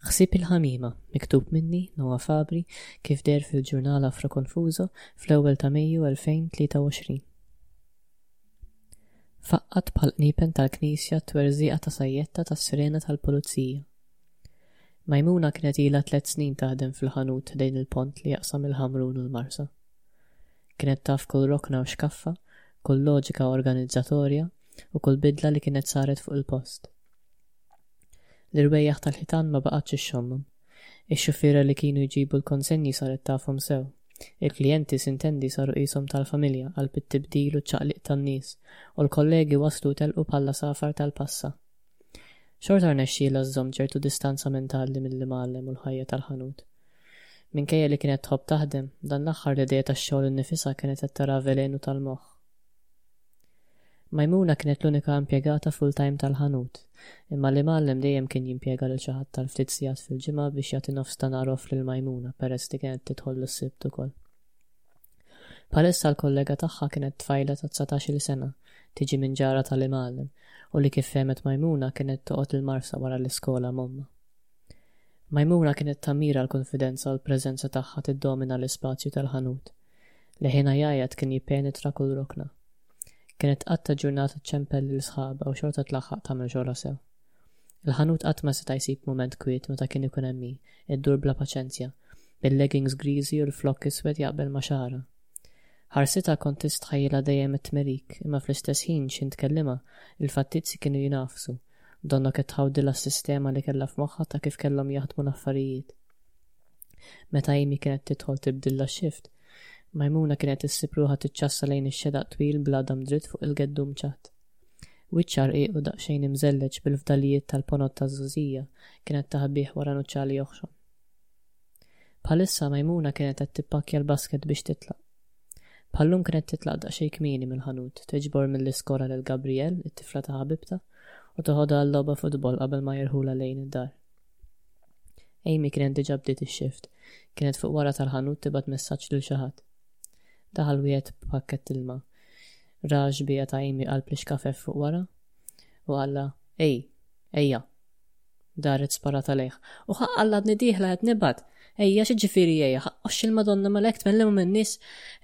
Ħsieb il-ħamiema, miktub minni, Noah Fabri, kif deher fil-ġurnal Afroconfuso fl-ewwel ta' Mejju 2023. Faqqgħet bħall-qniepen tal-knisja t-twerżiqa ta' sajjetta tas-sirena tal-pulizija. Maimouna kienet ilha tliet snin taħdem fil-ħanut ħdejn il-pont li jaqsam il-Ħamrun u l-Marsa. Kienet taf kull rokna u xkaffa, kull loġika organizzatorja u kull bidla li kienet saret fuq il-post. L-irwejjaħ tal-ħitan ma baqgħetx ixxommom. Ix-xuffiera li kienu jġibu l-konsenji saret tafhom sew. Il-klijenti s'intendi saru qishom tal-familja qalb it-tibdil u ċ-ċaqliq tan-nies, u l-kollegi waslu u telqu bħall-għasafar tal-passa. Xorta rnexxielha żżomm ċertu distanza mentali mill-imgħallem u l-ħajja tal-ħanut. Minkejja li kienet tħobb taħdem, dan l-aħħar l-idea tax-xogħol innifisha kienet qed tarha velenu tal-moħħ. Maimouna kienet l-unika impjegata full-time tal-ħanut, imma l-imgħallem dejjem kien jimpjega lil xi ħadd għal ftit sigħat fil-ġimgħa biex jagħti nofs ta' nhar off lil Maimouna peress li kienet tidħollu s-Sibt ukoll. Bħalissa l-kollega tagħha kienet tfajla ta' dsatax-il sena, tiġi minn ġarha tal-imgħallem, u li kif fehmet Maimouna kienet toqgħod il-Marsa wara l-iskola m'ommha. Maimouna kienet tammira l-kunfidenza u l-preżenza tagħha tiddomina l-ispazju tal-ħanut. li ħina jgħajjat kien jippenetra kull rokna. Kienet tqatta' ġurnata ċċempel lil sħabha u xorta tlaħħaq tagħmel xogħolha sew. Il-ħanut qatt ma seta' jsib mument kwiet meta kien ikun hemm hi, iddur bla paċenzja, bil-leggings griżi u l-flokk iswed jaqbel ma' xagħarha. Ħarsitha kont tistħajjilha dejjem qed tmerik, imma fl-istess ħin x'int tkellimha, il-fattizzi kienu jingħafsu, donnok qed tħawdilha s-sistema li kellha f'moħħha ta' kif kellhom jaħdmu l-affarijiet. Meta Amy kienet tidħol tibdilha x-xift, Maimouna kienet issib ruħha tiċċassa lejn ix-xedaq twil bl-għadam dritt fuq il-geddum ċatt. Wiċċha rqiq u daqsxejn imżelleġ bil-fdalijiet tal-ponot taż-żgħożija kienet taħbih wara nuċċali joħxon. Bħalissa Maimouna kienet qed tippakkja l-basket biex titlaq. Bħallum kienet titlaq daqsxejn kmieni mill-ħanut, tiġbor mill-iskola lil Gabriel, it-tifla ta' ħabibta, u toħodha għal-logħba futbol qabel ma jirħula lejn id-dar. Amy kienet diġà bdiet ix-xift. Kienet fuq wara tal-ħanut tibgħat messaġġ lil xi ħadd. Daħal wieħed b'pakkett ilma. Ra x-xbieha ta' Amy qalb l-ixkafef fuq wara u qallha, Ej, ejja! Daret sparata lejh. U ħa qal għadni dieħla qed nibgħat! Ejja, x'ġifieri ejja? Għax il-Madonna mela hekk tmellem man-nies?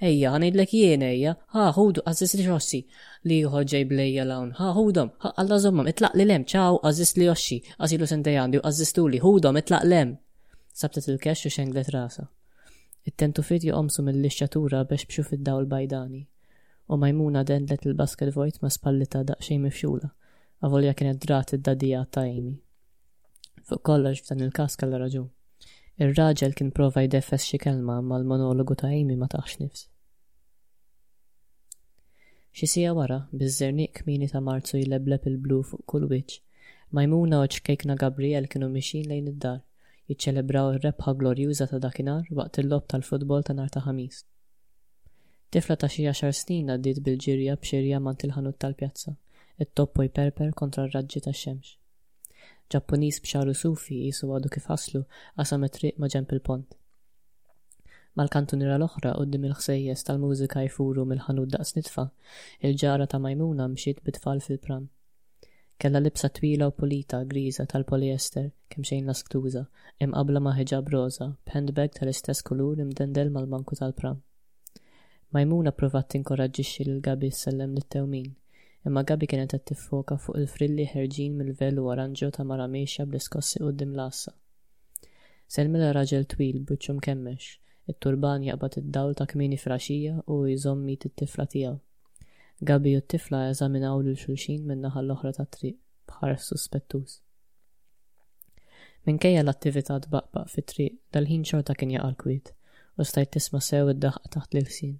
Ejja, ħa ngħidlek jien ejja. Ħa, ħudu, għażiż li jħossni. Li ieħor ġej bl-ejja 'l hawn. Ħa, ħudhom. Ħa, Alla żommhom. Itlaq lil hemm. Ciao, għażiż li jħossni. Għażilu sentej għandi u għażżistuli. Ħudhom, itlaq 'l hemm. Sabbtet il-kexx u xenglet rasha. It-tentufiet joqomsu mill-lixxatura bexbxu fid-dawl bajdani. U Majmuna dendlet il-basket vojt ma' spallitha daqsxejn mifxula, avolja kienet drat id-dagħdija ta' Amy. Fuq kollox f'dan il-każ kellha raġun. Ir-raġel kien prova jdeffes xi kelma imma l-monologu ta' Amy ma taħx nifs. Xi sija wara, biż-żerniq kmini ta' Marzu jlebleb il-blu fuq kull wiċċ, Majmuna u ċkejkna Gabriel kienu mixjin lejn id-dar, jiċċelebraw ir-rebħa glorjuża ta' dakinhar waqt il-logħob tal-futbol ta' nhar ta' Ħamis. Tifla ta' xi għaxar snin għaddiet bil-ġirja b'xirja mant il-ħanut tal-pjazza, it-toppo jperper kontra r-raġġi tax-xemx. Ġappuniż b'xagħru sufi qisu għadu kif ħaslu qasam it-triq ma' ġenb il-pont. Mal-kantuniera l-oħra quddiem il-ħsejjes tal-mużika jfuru mill-ħanut daqs nitfa, il-ġara ta' Maimouna mxiet bit-tfal fil-pram. Kellha libsa twila u pulita griża tal-poliester kemxejn lasktuża, imqabbla ma' ħiġab roża b'handbag tal-istess kulur imdendel mal-banku tal-pram. Maimouna ppruvat tinkoraġġixxi lil Gaby ssellem lit-tewmin, Imma Gaby kienet qed tiffoka fuq il-frilli ħerġin mill-velu oranġjo ta' mara miexja bl-iskossi quddiem l-għassa. Sellmilha raġel twil b'wiċċu mkemmx, it-turban jaqbad id-dawl ta' kmieni filgħaxija u hu jżomm id it-tifla tiegħu. Gaby u t-tifla eżaminaw lil xulxin min-naħa l-oħra tat-triq b'ħares suspettuż. Minkejja l-attività tbaqbaq fit-triq, dal-ħin xorta kien jaqa' l-kwiet u stajt tisma' sew id-daħqa taħt l-ilsien,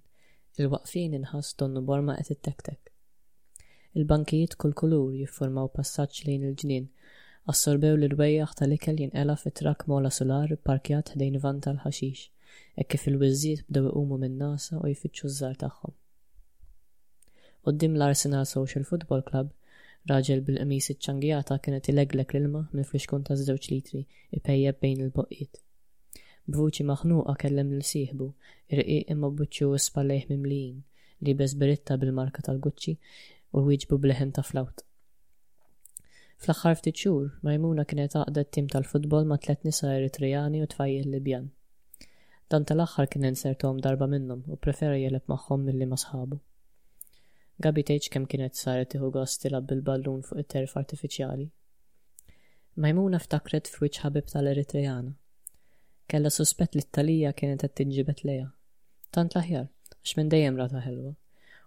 Il-waqfien inħass donnu borma qed ittektek. Il-bankijiet kull kulur jiffurmaw passaġġ lejn il-ġnien. Assorbew l-irwejjaħ tal-ikel jinqela' fi trakk mogħla sular ipparkjat ħdejn vann tal-ħaxix, hekk kif il-wiżżiet bdew iqumu min-nagħsa u jfittxu ż-żgħar tagħhom. Quddiem l-Arsenal Social Football Club, raġel bil-qmis iċċangijata kien qed ilegleg l-ilma mill-flixkun taż-żewġ litri, ipejjep bejn il-boqqiet. B'vuċi maħnuqa kellem lil sieħbu, irqiq imma b'wiċċu u spallejh mimlijin, liebes biritta bil-marka tal-Gucci u wieġbu b'leħen ta' flawt. Fl-aħħar ftit xhur, Maimouna kienet għaqdet tim tal-futbol ma' tliet nisa Eritreani u tfajjel Libjan. Dan tal-aħħar kien inzerthom darba minnhom u prefera jegħleb magħhom milli ma' sħabu. Gaby tgħidx kemm kienet saret tieħu gost tilgħab bil-ballun fuq it-terf artifiċjali. Maimouna ftakret f'wiċċ ħabibtha l-Eritreana. Kellha suspett li t-tagħlija kienet qed tinġibed lejha. Tant l-aħjar, għax minn dejjem ratha ħelwa.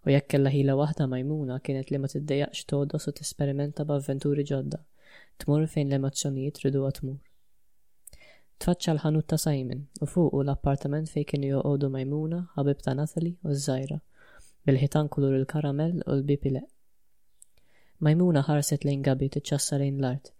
U jekk kellha ħila waħda Maimouna kienet li ma tiddejjaqx togħdos u tesperimenta b'avventuri ġodda, tmur fejn l-emozzjonijiet riduha tmur. Tfaċċa l-ħanut ta' Simon u fuqu l-appartament fejn kienu joqogħdu Maimouna, ħabibtha Nathalie u ż-żgħira, bil-ħitan kulur il-karamell u l-bieb ileqq. Maimouna ħarset lejn Gaby tiċċassa lejn l-art,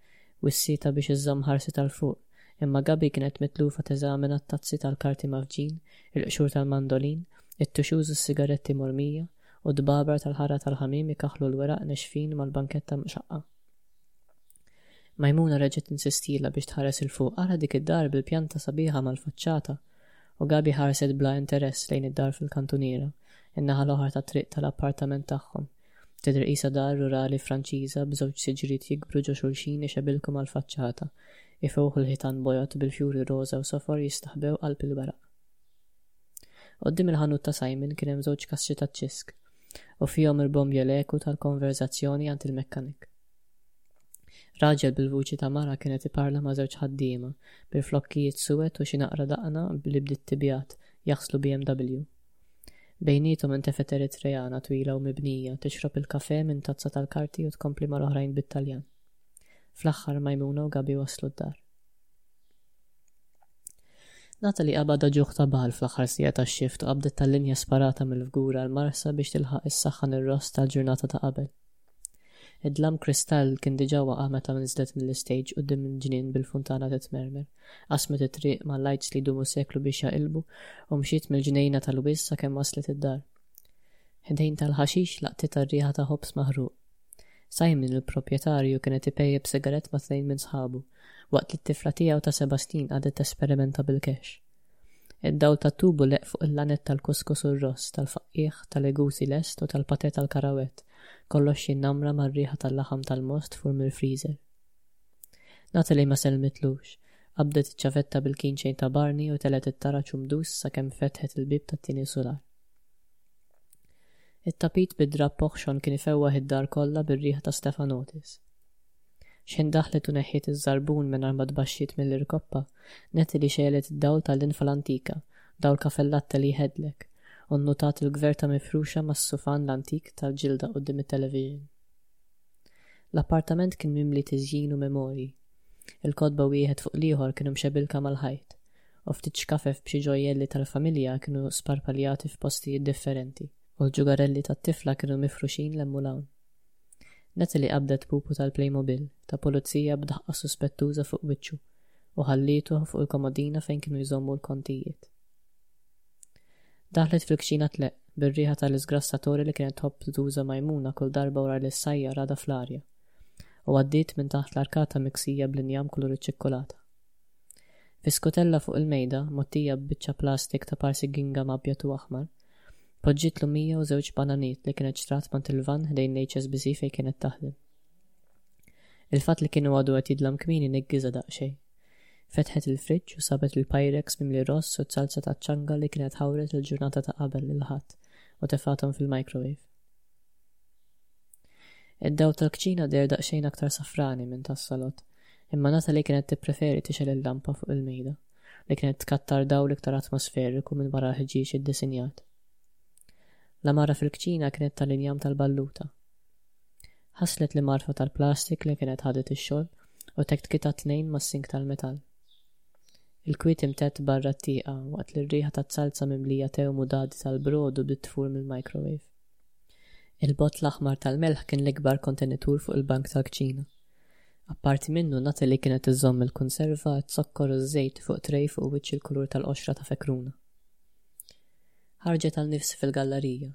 wissietha biex iżżomm ħarsitha 'l fuq, imma Gaby kienet mitlufa teżamina t-tazzi tal-karti mgħaffġin, il-qxur tal-mandolin, it-tixuż u s-sigaretti mormija, u d-dbabar tal-ħara tal-ħamiem ikaħħlu l-weraq nexfin mal-banketta mxaqqa. Maimouna reġgħet tinsistielha biex tħares 'il fuq, ara dik id-dar bil-pjanta sabiħa mal-faċċata! U Gaby ħarset bla interess lejn id-dar fil-kantuniera, in-naħa l-oħra tat-triq tal-appartament tagħhom, Tidher qisha dar rurali Franċiża b'żewġ siġriet jikbru ġo xulxin ixebilku mal-faċċata, ifewħu l-ħitan bojod bil-fjuri roża u sofor jistaħbew qalb il-baraq. Quddiem il-ħanut ta' Simon kien hemm żewġ kaxxi taċ-ċisk, u fihom irbombja l-eku tal-konverżazzjoni għand il-mekkanik. Raġel bil-vuċi ta' mara kien qed iparla ma' żewġ ħaddiema, bil-flokkijiet suwed u xi naqra daqna li bdiet tibjad, jaħslu BMW. Bejniethom intefgħet Eritreana twila u mibnija tixrob il-kafè minn tazza tal-karti u tkompli mal-oħrajn bit-Taljan. Fl-aħħar Maimouna u Gaby waslu d-dar. Natalie qabadha ġuħ ta' bagħal fl-aħħar siegħa tax-xift u qabdet tal-linja sparata mill-fgura l-marsa biex tilħaq issaħħan ir-ross tal-ġurnata ta' qabel. Id-dlam kristall kien diġà waqa' meta nżlet mill-istejġ quddiem il-ġnien bil-funtana titmermer. Qasmet it-triq ma' lights li jdumu seklu biex jaqilbu u mxiet mill-ġnejna tal-wiz sakemm waslet id-dar. Ħdejn tal-ħaxix laqtitha r-riħa ta' ħobż maħruq. Simon, il-proprjetarju, kien qed ipejjep sigarett ma' tnejn minn sħabu, waqt li t-tifla tiegħu ta' seba' snin qagħdet tesperimenta bil-cash. Id-dawl tat-tubu leqq fuq il-lanett tal-kuskus u r-ross, tal-faqqiegħ, tal-egusi lest u tal-patè tal-karawett, kollox jinnamra mar-riħa tal-laħam tal-most fur mill-freezer. Natalie ma sellmitlux. Qabdet iċ-ċavetta bil-keychain ta' Barney u telgħet it-tara ċumdus sakemm fetħet il-bieb tat-tieni sular. It-tapit bid-drapp oħxon kien ifewwaħ id-dar kollha bir-riħa ta' Stefanotis. Xejn daħlet u neħħiet iż-żarbun mingħajr ma tbaxxiet mill-irkoppa, neti li xegħlet id-dawl ta' linfa l-antika, dawl kafe l-latte li jheddlek, u nnutat il-gverta mifruxa mas-sufan l-antik tal-ġilda quddiem it-television. L-appartament kien mimli tiżjin u memorji. Il-kotba wieħed fuq l-ieħor kienu mxebbilka mal-ħajt, u ftit xkafef b'xi ġojjelli tal-familja kienu sparpaljati f'postijiet differenti, u l-ġugarelli tat-tifla kienu mifruxin 'l hemm u 'l hawn. Natalie qabdet pupu tal-Playmobil ta' pulizija b'daqqa suspettuża fuq wiċċu u ħallietu fuq il-komodina fejn kienu jżommu l-kontijiet. Daħlet fil-kċina tleqq bir-riħa tal-iżgrassaturi li kienet tħobb tuża Maimouna kull darba wara li ssajjar għadha fl-arja, u għaddiet minn taħt l-arkata miksija bl-injam kulur iċ-ċikkulata. Fi skutella fuq il-mejda, mgħottija b'biċċa plastik ta' parsi gingam abjad u aħmar, Poġġietlu mija u żewġ bananiet li kienet xtrat b'għand il-vann ħdejn l-HSBC fejn kienet taħdem. Il-fatt li kien għadu qed jidlam kmieni neggiżha daqsxejn. Fetħet il-friġġ u sabet il-Pyrex mimli ross u t-salza taċ-ċanga li kienet ħawret il-ġurnata ta' qabel il-Ħadd u tefgħathom fil-microwave. Id-dawl tal-kċina deher daqsxejn aktar safrani minn tas-salott, imma Natalie kienet tippreferi tixgħel il-lampa fuq il-mejda. li kienet tkattar dawl iktar atmosferiku minn wara l-ħġieġ iddisinjat. L-għamara fil-kċina kienet tal-injam tal-balluta. Ħaslet li marfa tal-plastik li kienet ħadet ix-xogħol u tektkita tnejn mas-sink tal-metall. Il-kwiet imtett barra t-tieqa waqt li r-riħa tat-salza mimlija tew mudadi tal-brodu bdiet tfur mill-microwave. Il-bott l-aħmar tal-melħ kien l-ikbar kontenitur fuq il-bank tal-kċina. Apparti minnu, Natalie kienet iżżomm il-kunserva, iz-zokkor u ż-żejt fuq tray fuq wiċċ il-kulur tal-qoxra ta' fekruna. Ħarġet għal nifs fil-gallarija,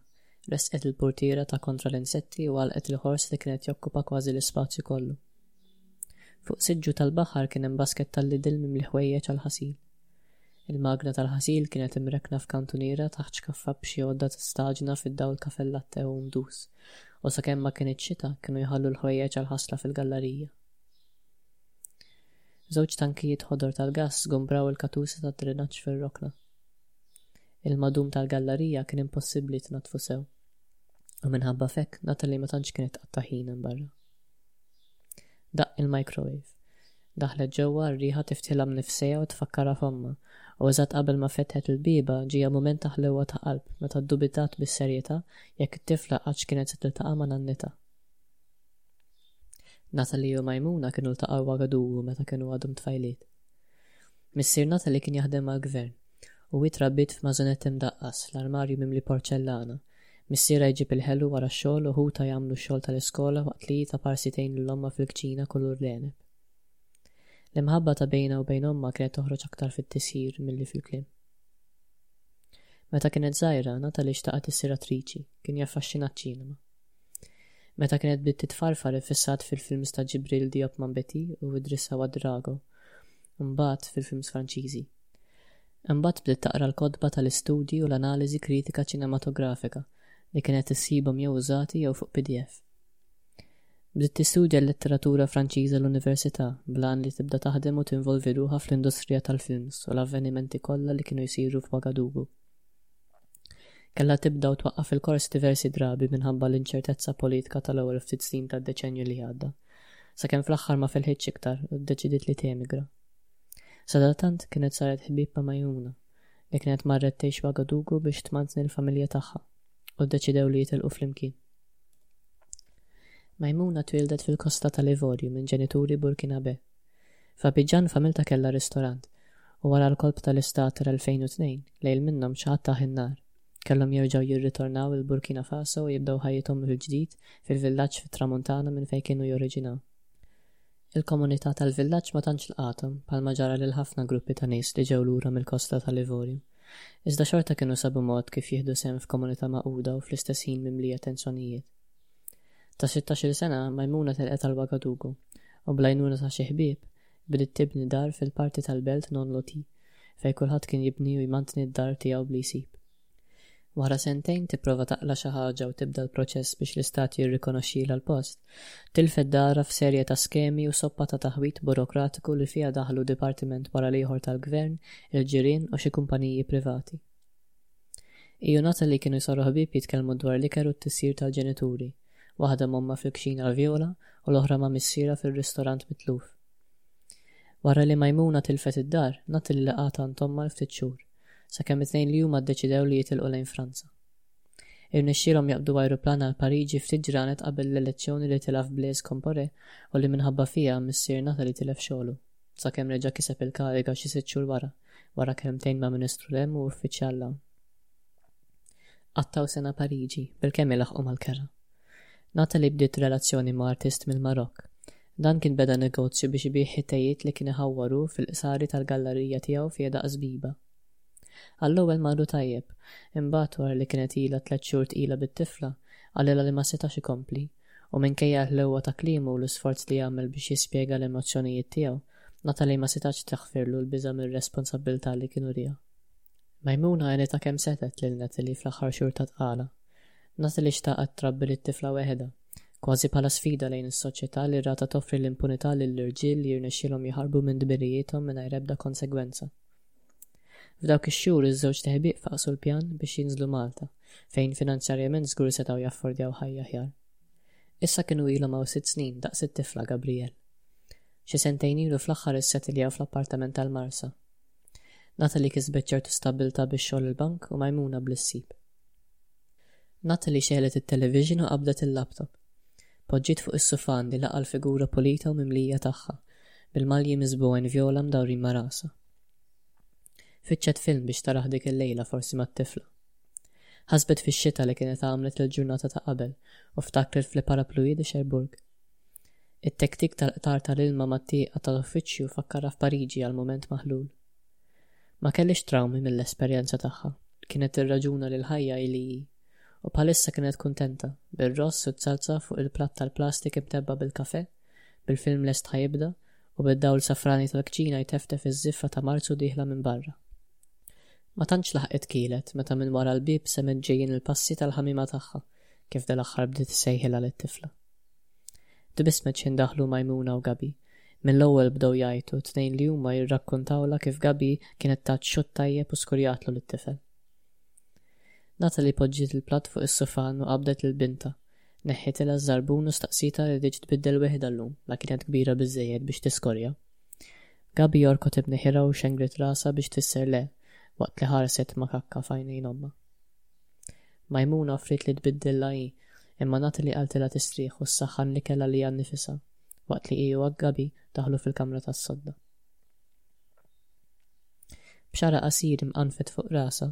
ressqet il-purtiera ta' kontra l-insetti u għalqet il-ħors li kienet jokkupa kważi l-ispazju kollu. Fuq siġġu tal-baħar kien hemm basket tal-Lidl mimli ħwejjeġ għall-ħasil. Il-magna tal-ħasil kienet imrekkna f'kantuniera taħt xkaffa b'xi għodda tistaġna fid-dawl kafe latte u mdus, u sakemm ma kinitx xita kienu jħallu l-ħwejjeġ għall-ħasla fil-gallarija. Żewġ tankijiet ħodor tal-gass żgombraw il-katusa tad-drenaġġ fir-rokna. Il-madum tal-gallarija kien impossibbli tnaddfu sew, u minħabba f'hekk Natalie ma tantx kienet tqatta' ħin hemm barra. Daqq il-microwave. Daħlet ġewwa, r-riħa tiftiħlha mnifsejha u tfakkarha f'ommha. U eżatt qabel ma fetħet il-bieba, ġieha mument ta' ħlewwa ta' qalb meta ddubitat bis-serjetà jekk it-tifla qattx kienet se tiltaqa' ma' nannitha. Natalie u Maimouna kienu ltaqgħu Ouagadougou meta kienu għadhom tfajliet. Missier Natalie kien jaħdem mal-gvern, u hi trabbiet f'mażunett imdaqqas, l-armarju mimli porċellana, Missierha jġib il-ħelu wara x-xogħol u ħutha jagħmlu x-xogħol tal-iskola waqt li hi ta parsi tgħin lil ommha fil-kċina kulur l-għeneb. L-imħabba ta' bejnha u bejn ommha kienet toħroġ aktar fit-tisjir milli fil-kliem. Meta kienet żgħira, Natalie xtaqet issir attriċi, kien jaffaxxinha ċ-ċinema. Meta kienet bdiet titfarfar iffissat fil-films ta' Djibril Diop Mambéty u Idrissa Ouadraogo, u mbagħad fil-films Franċiżi. Imbagħad bdiet taqra l-kotba tal-istudji u l-analiżi kritika ċinematografika li kienet issibhom jew użati jew fuq pdf. Bdiet tistudja l-letteratura Franċiża l-università bl-għan li tibda taħdem u tinvolvi ruħha fl-industrija tal-films u l-avvenimenti kollha li kienu jsiru f'Ouagadougou. Kellha tibda u twaqqaf il-kors diversi drabi minħabba l-inċertezza politika tal-ewwel ftit snin tad-deċennju li għadda, sakemm fl-aħħar ma felħitx iktar u ddeċidiet li temigra. Sadantant kienet saret ħbieb ma' Maymunah, li kienet marret tgħix f'Ouagadougou biex tmantni l-familja tagħha, u ddeċidew li jitilqu flimkien. Maymunah twieldet fil-Kosta tal-Ivorju minn ġenituri Burkinabè. F'Abidjan familtha kellha ristorant, u wara l-kolp tal-Istat tal-2002, lejl minnhom x'qattgħah in-nar. Kellhom jerġgħu jirritornaw il-Burkina Faso u jibdew ħajjithom mill-ġdid fil-villaġġ fit-Tramuntana minn fejn kienu joriġinaw. Il-komunità tal-villaġġ ma tantx lqagħthom, bħalma ġara lil ħafna gruppi ta' nies li ġew lura mill-Kosta tal-Ivorju. Iżda xorta kienu sabu mod kif jieħdu sehem f'komunità magħquda u fl-istess ħin mimlija tensjonijiet. Ta' sittax-il sena, Maimouna telqet għal Ouagadougou, u bl-għajnuna ta' xi ħbieb, bdiet tibni dar fil-parti tal-belt non-loti, fejn kulħadd kien jibni u jmantni d-dar tiegħu b'li jsib. Wara sentejn tipprova taqla' xi ħaġa u tibda l-proċess biex l-Istat jirrikonoxxilha l-post, tilfet darha f'serje ta' skemi u soppa ta' taħwid burokratiku li fiha daħlu dipartiment wara l-ieħor tal-Gvern, il-ġirien u xi kumpaniji privati. Iju ngħata li kienu jsaru ħbieb jitkellmu dwar l-ikel u t-tissir tal-ġenituri, waħda m'ommha fil-kċina Alviola u l-oħra ma' missierha fir-ristorant Mitluf. Wara li Maimouna tilfet id-dar, ngħata li laqgħet għand ommha l-ftit xhur. sakemm it-tnejn li huma ddeċidew li jitilqu lejn Franza. Irnexxielhom jaqbdu ajruplan għal Pariġi ftit ġranet qabel l-elezzjoni li tilef Blaise Compaoré u li minħabba fiha missier Nathalie tilef xogħlu, sakemm reġa' kiseb il-kariga xi sitt xhur wara, wara kelmtejn ma' Ministru Lemm u uffiċjal hawn. Qattgħu sena Pariġi, bilkemm ilaħħqu mal-kera. Natalie bdiet relazzjoni ma' artist mill-Marokk. Dan kien beda negozju biex ibigħ ħitejjiet li kien iħawwar hu fil-qsari tal-gallarija tiegħu fi Daqs Biba. Għall-ewwel marru tajjeb, imbagħad wara li kienet ilha tliet xhur tqila bit-tifla, qalilha li ma setax ikompli, u minkejja l-ħlewwa ta' kliemu u l-isforz li għamel biex jispjega l-emozzjonijiet tiegħu, Natalie ma setgħetx taħfirlu l-biża' mir-responsabbiltà li kien uriha. Maimouna għenitha kemm setgħet lil Natalie fl-aħħar xhur ta' tqala. Nasa li xtaqet trabbi lit-tifla weħidha, kważi bħala sfida lejn is-soċjetà li rratha toffri l-impunità lill-irġiel li jirnexxielhom jaħarbu minn dmirijiethom mingħajr ebda konsegwenza. F'dawk ix-xhur iż-żewġ teħbiq faqqsu l-pjan biex jinżlu Malta, fejn finanzjarjament żgur setgħu jaffordjaw ħajja aħjar. Issa kienu ilhom hawn sitt snin daqs it-tifla Gabrielle. Xi sentejn ilu fl-aħħar issetiljaw fl-appartament tal-Marsa. Natalie kisbet ċertu stabbiltà bix-xogħol il-bank u Maimouna bl-issib. Natalie xegħlet it-televixin u qabdet il-laptop. Poġġiet fuq is-sufan li laqa' l-figura pulita u mimlija tagħha, bil-malji miżbugħin vjola mdawrin ma' rasha. Fittxet film biex tarah dik il-lejla forsi mat-tifla. Ħasbet fix-xita li kienet għamlet il-ġurnata ta' qabel u ftakret f'Le Parapluie de Cherbourg. It-tektik tal-qtar tal-ilma mat-tieqa tal-uffiċċju fakkarha f'Pariġi għal mument maħlul. Ma kellhiex trawmi mill-esperjenza tagħha. Kienet tirraġuna li l-ħajja hi li hi. U bħalissa kienet kuntenta, bir-ross u z-zalza fuq il-platt tal-plastik imtebba' bil-kafè, bil-film lest ħa jibda, u bid-dawl safrani tal-kċina jteftef iz-ziffa ta' Marzu dieħla minn barra. Ma tantx laħqet kielet meta minn wara l-bieb semgħet ġejjin il-passi tal-ħamiema tagħha kif dal-aħħar bdiet issejħilha lit-tifla. Tbissmet x'ħin daħlu Maimouna u Gabi. Mill-ewwel bdew jgħajtu t-tnejn li huma jirrakkuntawlha kif Gabi kienet tat xutt tajjeb u skurjatlu lit-tifel. Natalie poġġiet il-platt fuq is-sufan u qabdet lil bintha. Neħħitilha ż-żarbun u staqsietha li rridx tbiddel wieħidha llum la kienet kbira biżżejjed biex tiskorja. Gabi għorkot ibneħirha u xenglet rasha biex tfisser le waqt li ħarset makakka f'għajnejn ommha. Maimouna offriet li tbiddilha hi, imma Natalie qaltilha tistrieħ u ssaħħan l-ikel għaliha nnifisha, waqt li hi u Aggabi daħlu fil-kamra tas-sodda. B'xagħarha qasir imqanfet fuq rasha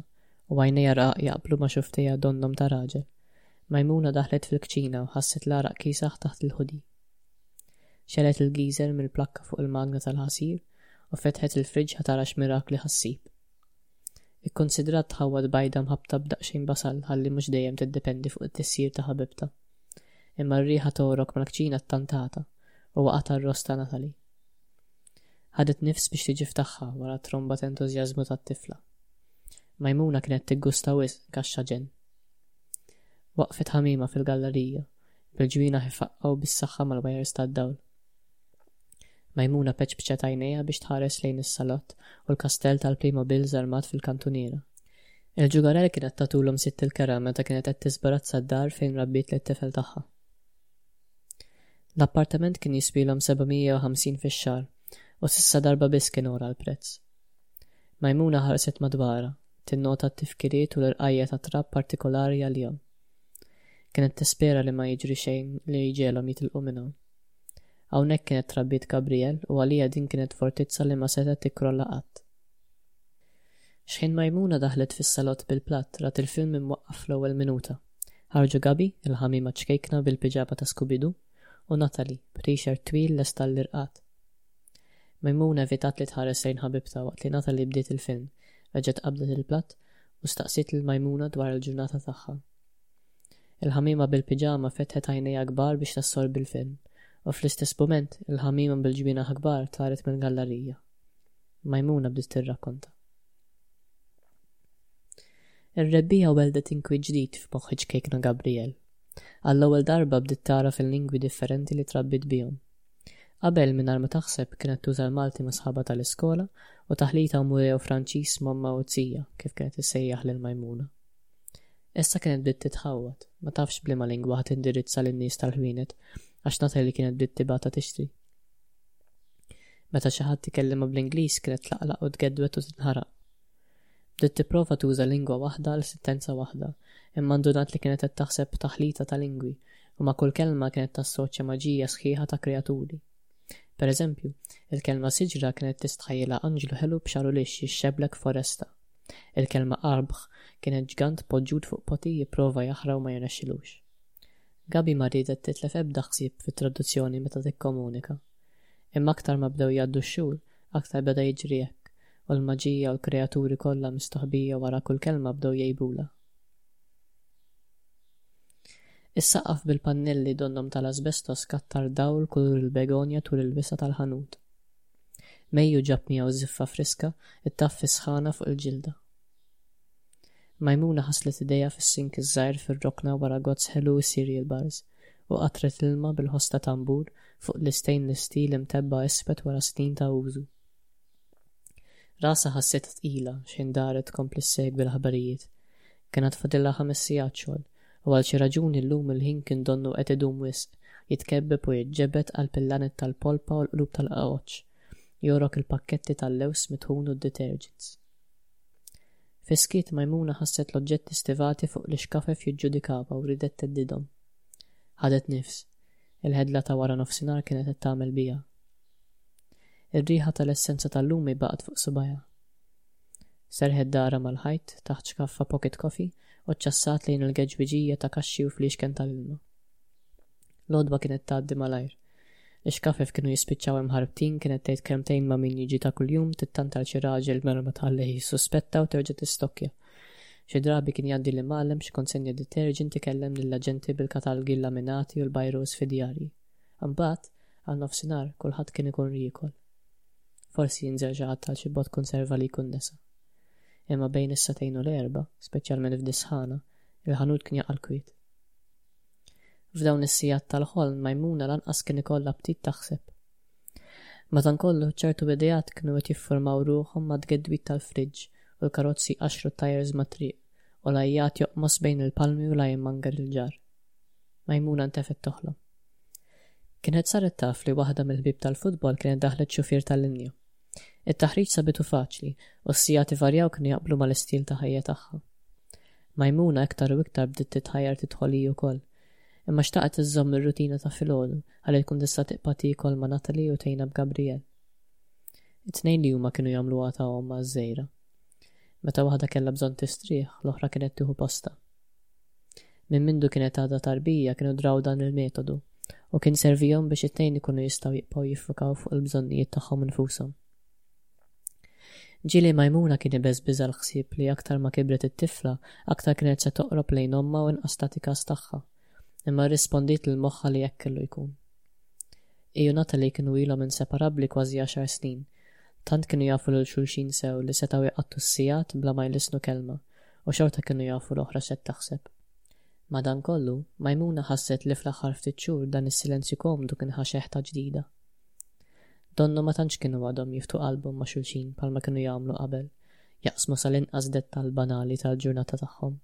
u għajnejha rqaq jaqblu ma' xufftejha donnhom ta' raġel, Maimouna daħlet fil-kċina u ħasset l-għaraq kiesaħ taħt il-hoodie. Xegħlet il-geyser mill-plakka fuq il-magna tal-ħasir u fetħet il-fridge ħa tara x'mirakli ħa ssib. Ikkunsidrat tħawwad bajda mħabbta b'daqsxejn basal ħalli mhux dejjem tiddependi fuq it-tissir ta' ħabibtha. Imma r-riħa togħrok mal-kċina ttantata u waqgħet għar-ross ta' Natalie. Ħadet nifs biex tiġi f'tagħha wara t-tromba ta' entużjażmu tat-tifla. Maimouna kienet tiggusta wisq kaxxa ġenn. Waqfet ħamiema fil-gallerija, bil-ġwienaħ ifaqqgħu bis-saħħa mal-wajers tad-dawl. Maimouna peċpeċet għajnejha biex tħares lejn is-salott u l-kastell tal-Playmobil żarmat fil-kantuniera. Il-ġugarell kienet tagħtulhom sitt il-kera meta kienet qed tiżbarazza d-dar fejn rabbiet lit-tifel tagħha. L-appartament kien jiswilhom 750 fix-xahar u s'issa darba biss kien ora l-prezz. Maimouna ħarset madwarha, tinnota t-tifkiriet u l-irqajja ta' trab partikolari għalihom. Kienet tispera li ma jiġri xejn li jġegħelhom jitilqu minn hawn. Hawnhekk kienet trabbiet Gabriel u għalija din kienet fortizza li ma setgħet tikkrolla qatt. Xħin Maimouna daħlet fis-salott bil-platt rat il-film imwaqqaf fl-ewwel minuta. Ħarġu Gabi, il-ħamiema ċkejkna bil-piġama ta' Scooby-Doo, u Natalie, b'T-shirt twil lest għall-irqad. Maimouna evitat li tħares lejn ħabibtha waqt li Natalie bdiet il-film, reġgħet qabdet il-platt u staqsiet lil Maimouna dwar il-ġurnata tagħha. Il-ħamiema bil-piġama fetħet għajnejha kbar biex tassorbi l-film, u fl-istess mument, il-ħamiema bil-ġbienaħ kbar taret mill-gallarija. Maimouna bdiet tirrakkonta. Ir-rebbiegħa weldet inkwiet ġdid f'moħħ iċ-ċkejkna Gabriel. Għall-ewwel darba bdiet tara fil-lingwi differenti li trabbiet bihom. Qabel mingħajr ma taħseb kienet tuża l-Malti ma' sħabha tal-iskola u taħlita u mureo Franċiż mamma u zija kif kienet issejjaħ lil Maimouna. Essa kienet bdiet titħawwad. Ma tafx b'liema lingwa ħa tindirizza lin-nies tal-ħwienet għax Natalie kienet bdiet tibgħatha tixtri. Meta xi ħadd ikellimha bl-Ingliż kienet tlaqlaq u tgeddwet u tinħaraq. Bdiet tipprova tuża lingwa waħda għal sittenza waħda, imma ndunat li kienet qed taħseb b'taħlita ta' lingwi u ma' kull kelma kienet tassoċja maġija sħiħa ta' kreaturi. Per eżempju, il-kelma siġra kienet tistħajjilha anġlu ħelu b'xaru lixx jixxebblek f'foresta. Il-kelma qarbh kienet ġgant poġġut fuq poti jipprova jaħra u ma jirnexxilux. Gaby ma riedet titlef ebda ħsieb fit-traduzzjoni meta tikkomunika. Imma aktar ma bdew jgħaddu x-xhur, aktar beda jiġri hekk, u l-maġija u l-kreaturi kollha mistoħbija wara kull kelma bdew jgħibulha. Is-saqaf bil-pannelli donnhom tal-asbestos kattar dawl kulur il-begonja tul il-wisa' tal-ħanut. Mejju ġab miegħu żiffa friska ttaffi sħana fuq il-ġilda. Majmuna ħaslet idejha fis-sink iż-żgħir fir-rokna wara gozz ħelu jsir jilbarż, u qatret l-ilma bil-ħoss ta' tambur fuq l-istainless steel imtebba iswed wara snin ta' użu. Rasha ħassitha tqila xejn daret tkompli ssegwi l-aħbarijiet. Kien għad fadilha ħames sigħat xogħol, u għal xi raġuni llum il-ħin kien donnu qed idum wisq, jitkebbeb u jiġġebed qalb il-laned tal-polpa u l-qlub tal-qagħoġ, jogħrok il-pakketti tal-lewż mitħun u d-deterġents. Fis-skiet Majmuna ħasset l-oġġetti stivati fuq l-ixkafef jiġġudikawha u riedet theddidhom. Ħadet nifs. Il-ħedla ta' wara nofsinhar kienet qed tagħmel biha. Ir-riħa tal-essenza tal-lumi baqgħet fuq subajha. Serrħet daharha mal-ħajt taħt xkaffa pocket coffee u ċċassat lejn il-geġbiġija ta' kaxxi u fliexken tal-ilma. L-għodwa kienet tgħaddi malajr. Ix-xkafef kienu jispiċċaw imħarbtin kienet tgħid kelmtejn ma' min jiġi ta' kuljum tittant għal xi raġel mingħajr ma tħallih jissuspetta u terġa' tistokkja. Xi drabi kien jgħaddi l-imgħallem b'xi konsenja detergent ikellem lill-aġenti bil-katalgi llaminati u l-bajrows fidjarji. Imbagħad, għal nofsinhar, kulħadd kien ikun riekol. Forsi jinżel xi ħadd għal xi bot kunserva li jkun nesa. Imma bejn is-sagħtejn u l-erbgħa, speċjalment f'dis-sħana, il-ħanut kien jaqa' l-kwiet. F'dawn is-sigħat tal-ħolm Majmuna lanqas kien ikollha aptit taħseb. Madankollu, ċertu ideat kienu qed jiffurmaw ruħhom mad-dgeddwid tal-friġġ u l-karozzi jqaxxru t-tajers mat-triq u l-għajjat joqmos bejn il-palmi u l-għajn manger il-ġar. Majmuna ntefgħet toħlom. Kienet saret taf li waħda mill-ħbieb tal-futbol kienet daħlet xufier tal-linja. It-taħriġ sabitu faċli u s-sigħat ivarjaw kienu jaqblu mal-istil ta' ħajja tagħha. Maimouna iktar u iktar bdiet titħajjar tidħol hi wkoll. Imma xtaqet iżżomm ir-rutina ta' filgħodu ħalli tkun tista' tiqpa' tiekol ma' Natalie u tgħinha b'Gabriel. It-tnejn li huma kienu jagħmluha ta' omm għaż-żgħira. Meta waħda kellha bżonn tistrieħ, l-oħra kienet tieħu postha. Minn mindu kienet għadha tarbija kienu draw dan il-metodu u kien servihom biex it-tnejn ikunu jistgħu jibqgħu jiffukaw fuq il-bżonnijiet tagħhom infushom. Ġieli Majmuna kien ibeżbiżha l-ħsieb li aktar ma kibret it-tifla aktar kienet se toqrob lejn ommha u inqas tagħti kas tagħha, imma rrispondiet lil moħħha li hekk kellu jkun. Hi u Natalie kienu ilhom inseparabbli kważi għaxar snin, tant kienu jafu lil xulxin sew li setgħu jqattgħu s-sigħat bla ma jlissnu kelma, u xorta kienu jafu l-oħra x'qed taħseb. Madankollu, Maimouna ħasset li fl-aħħar ftit xhur dan is-silenzju komdu kien ħa xeħta ġdida. Donnu ma tantx kienu għadhom jiftħu qalbhom ma' xulxin bħalma kienu jagħmlu qabel, jaqsmu sal-inqas dettall banali tal-ġurnata tagħhom.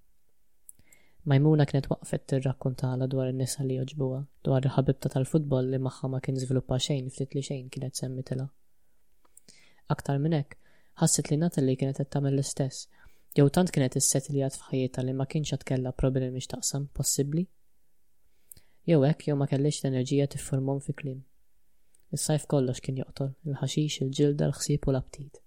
Maimouna kienet waqfet tirrakkuntalha dwar in-nisa li jogħġbuha, dwar il-ħabibta tal-futbol li magħha ma kien żviluppa xejn ftit li xejn kienet semmitilha. Aktar minn hekk, ħasset li Natalie kienet qed tagħmel l-istess, jew tant kienet issetilljat f'ħajjitha li ma kienx għad kellha problemi x'taqsam, possibbli? Jew hekk jew ma kellhiex l-enerġija tifformhom fi kliem. Is-sajf kollox kien joqtol, il-ħaxix, il-ġilda, l-ħsieb u l-aptit.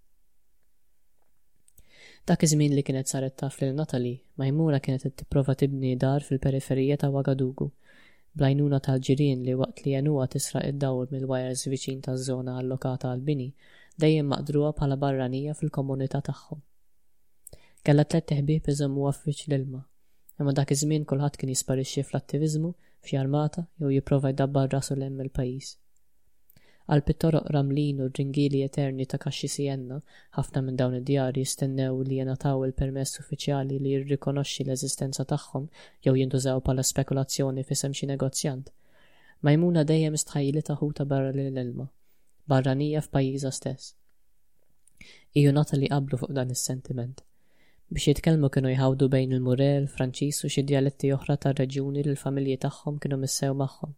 Dak iż-żmien li kienet saret taf lil Natalie, Maimuna kienet qed tipprova tibni dar fil-periferija ta' Ouagadougou, bl-għajnuna tal-ġirien li waqt li għenuha tisraq id-dawl mill-wajers viċin taż-żona allokata għall-bini, dejjem maqdruha bħala barranija fil-komunità tagħhom. Kellha tlett iħbieb iżommuha f'wiċċ l-ilma, imma dak iż-żmien kulħadd kien jisparixxi fl-attiviżmu, f'xi armata jew jipprova jdabbar rasu 'l hemm mill-pajjiż. Qalb it-toroq ramlin u r-ringieli eterni ta' kaxxi Sienna, ħafna minn dawn id-djar jistennew li jingħataw il-permess uffiċjali li jirrikonoxxi l-eżistenza tagħhom jew jintużaw bħala spekulazzjoni f'isem xi negozjant. Maimouna dejjem stħajjilitha ħutha barra lil l-ilma. Barranija f'pajjiżha stess. Hi u Natalie qablu fuq dan is-sentiment. Biex jitkellmu kienu jħawdu bejn il-Murel, Franċiż u xi djaletti oħra tar-reġjuni li l-familji tagħhom kienu missew magħhom.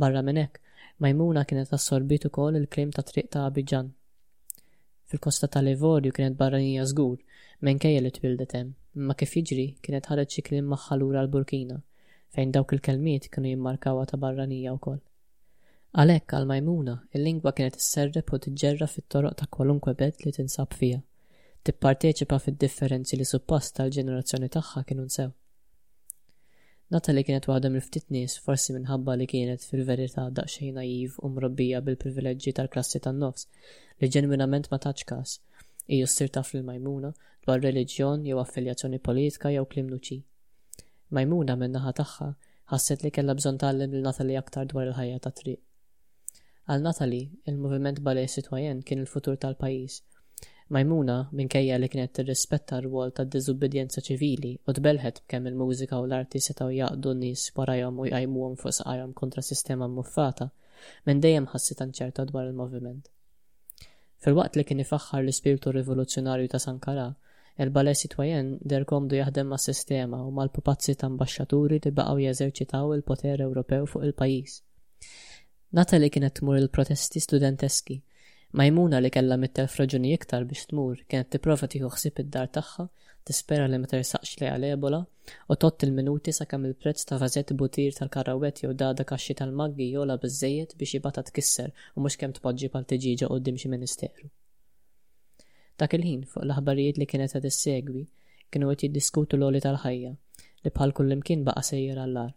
Barra minn hekk, Maimouna kienet assorbiet ukoll il-kliem tat-triq ta' Abidjan. Fil-Kosta ta' l-Ivorju kienet barranija żgur, minkejja li twieldet hemm, imma kif jiġri, kienet ħadet xi kliem magħha lura għall-Burkina, fejn dawk il-kelmiet kienu jimmarkawha ta' barranija wkoll. Għalhekk, għal Maimouna, il-lingwa kienet isserreb u tiġġerra fit-toroq ta' kwalunkwe belt li tinsab fiha, tipparteċipa fid-differenzi li suppost għall-ġenerazzjoni tagħha kienu nsew. Natalie kienet waħda mill-ftit nies, forsi minħabba li kienet fil-verità daqsxejn naive u mrobbija bil-privileġġi tal-klassi tan-nofs, li ġenwinament ma tatx kas, hi u ssir taf lil Maimouna, dwar reliġjon jew affiljazzjoni politika jew kliem nuċi. Maimouna, min-naħa tagħha, ħasset li kellha bżonn tgħallem lil Natalie aktar dwar il-ħajja tat-triq. Għal Natalie, il-Moviment Ballet Citoyen kien il-futur tal-pajjiż Maimouna, minkejja li kienet tirrispetta r-rwol tad-diżubbidjenza ċivili u tbelħet b'kemm il-mużika u l-arti setgħu jgħaqqdu n-nies warajhom u jqajmuhom fuq saqajhom kontra sistema mmuffata, minn dejjem ħassitha nċerta dwar il-moviment. Filwaqt li kien ifaħħar l-ispirtu rivoluzzjonarju ta' Sankara, il-Ballet Citoyen deher komdu jaħdem mas-sistema u mal-pupazzi ta' mbaxxaturi li baqgħu jeżerċitaw il-poter Ewropew fuq il-pajjiż. Natalie kienet tmur il-protesti studenteski, Maimouna li kellha mitt elf raġuni iktar biex tmur kienet tipprova tieħu ħsieb id-dar tagħha, tispera li ma tersaqx lejha l-Ebola, u tgħodd il-minuti sakemm il-prezz ta' vażett butir tal-karrawett jew dada kaxxi tal-maggi jogħla biżżejjed biex ibata tkisser u mhux kemm tpoġġi bħal tiġieġa quddiem xi ministeru. Dak il-ħin, fuq l-aħbarijiet li kienet qed issegwi, kienu qed jiddiskutu l-għoli tal-ħajja, li bħal kullimkien baqa' sejjer għall-agħar.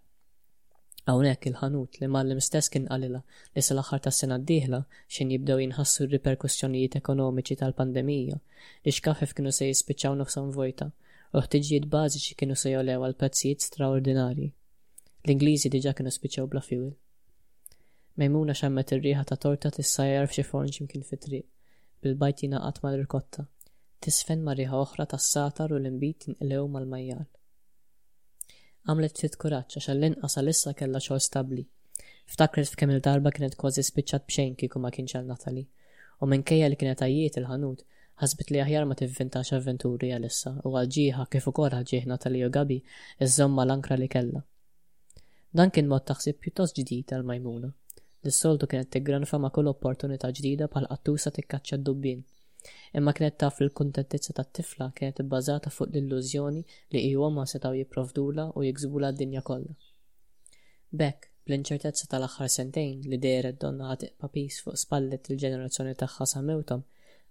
Hawnhekk il-ħanut, l-imgħallem stess kien qalilha li sal-aħħar tas-sena d-dieħla xejn jibdew jinħassu r-riperkussjonijiet ekonomiċi tal-pandemija, li xkafef kienu se jispiċċaw nofshom vojta u l-ħtiġijiet bażiċi kienu se jogħlew għal prezzijiet straordinarji. L-Ingliżi diġà kienu spiċċew bla fjuwil. Mejmuna xammet ir-riħa ta' torta tissajjar f'xi forn x'imkien fit-triq, bil-bajd jingħaqad mal-rikotta, tisfen ma' riħa oħra tas-satar u l-inbid jinqlew mal-majjal. Għamlet ftit kuraġġ għax għall-inqas għalissa kellha xogħol stabbli. Ftakret f'kemm-il darba kienet kważi spiċċat b'xejn kieku ma kienx għal Natalie. U minkejja li kienet għajjiet il-ħanut, ħasbet li aħjar ma tivvintax avventuri għalissa u għal ġieħha kif ukoll għal ġieħ Natalie u Gabi żżomm mal-ankra li kellha. Dan kien mod ta' ħsieb pjuttost ġdid għal Maimouna, li s-soltu kienet tiggranfa ma' kull opportunità ġdida bħal qattusa tikkaċċa d-dubbien. Imma kienet taf li l-kuntentizza tat-tifla kienet ibbażata fuq l-illużjoni li hi u ommha setgħu jipprovdulha u jiksbulha d-dinja kollha. B'hekk, bl-inċertezza tal-aħħar sentejn li dehret donnha ħa tibqa' piż fuq spallet il-ġenerazzjoni tagħha sa mewthom,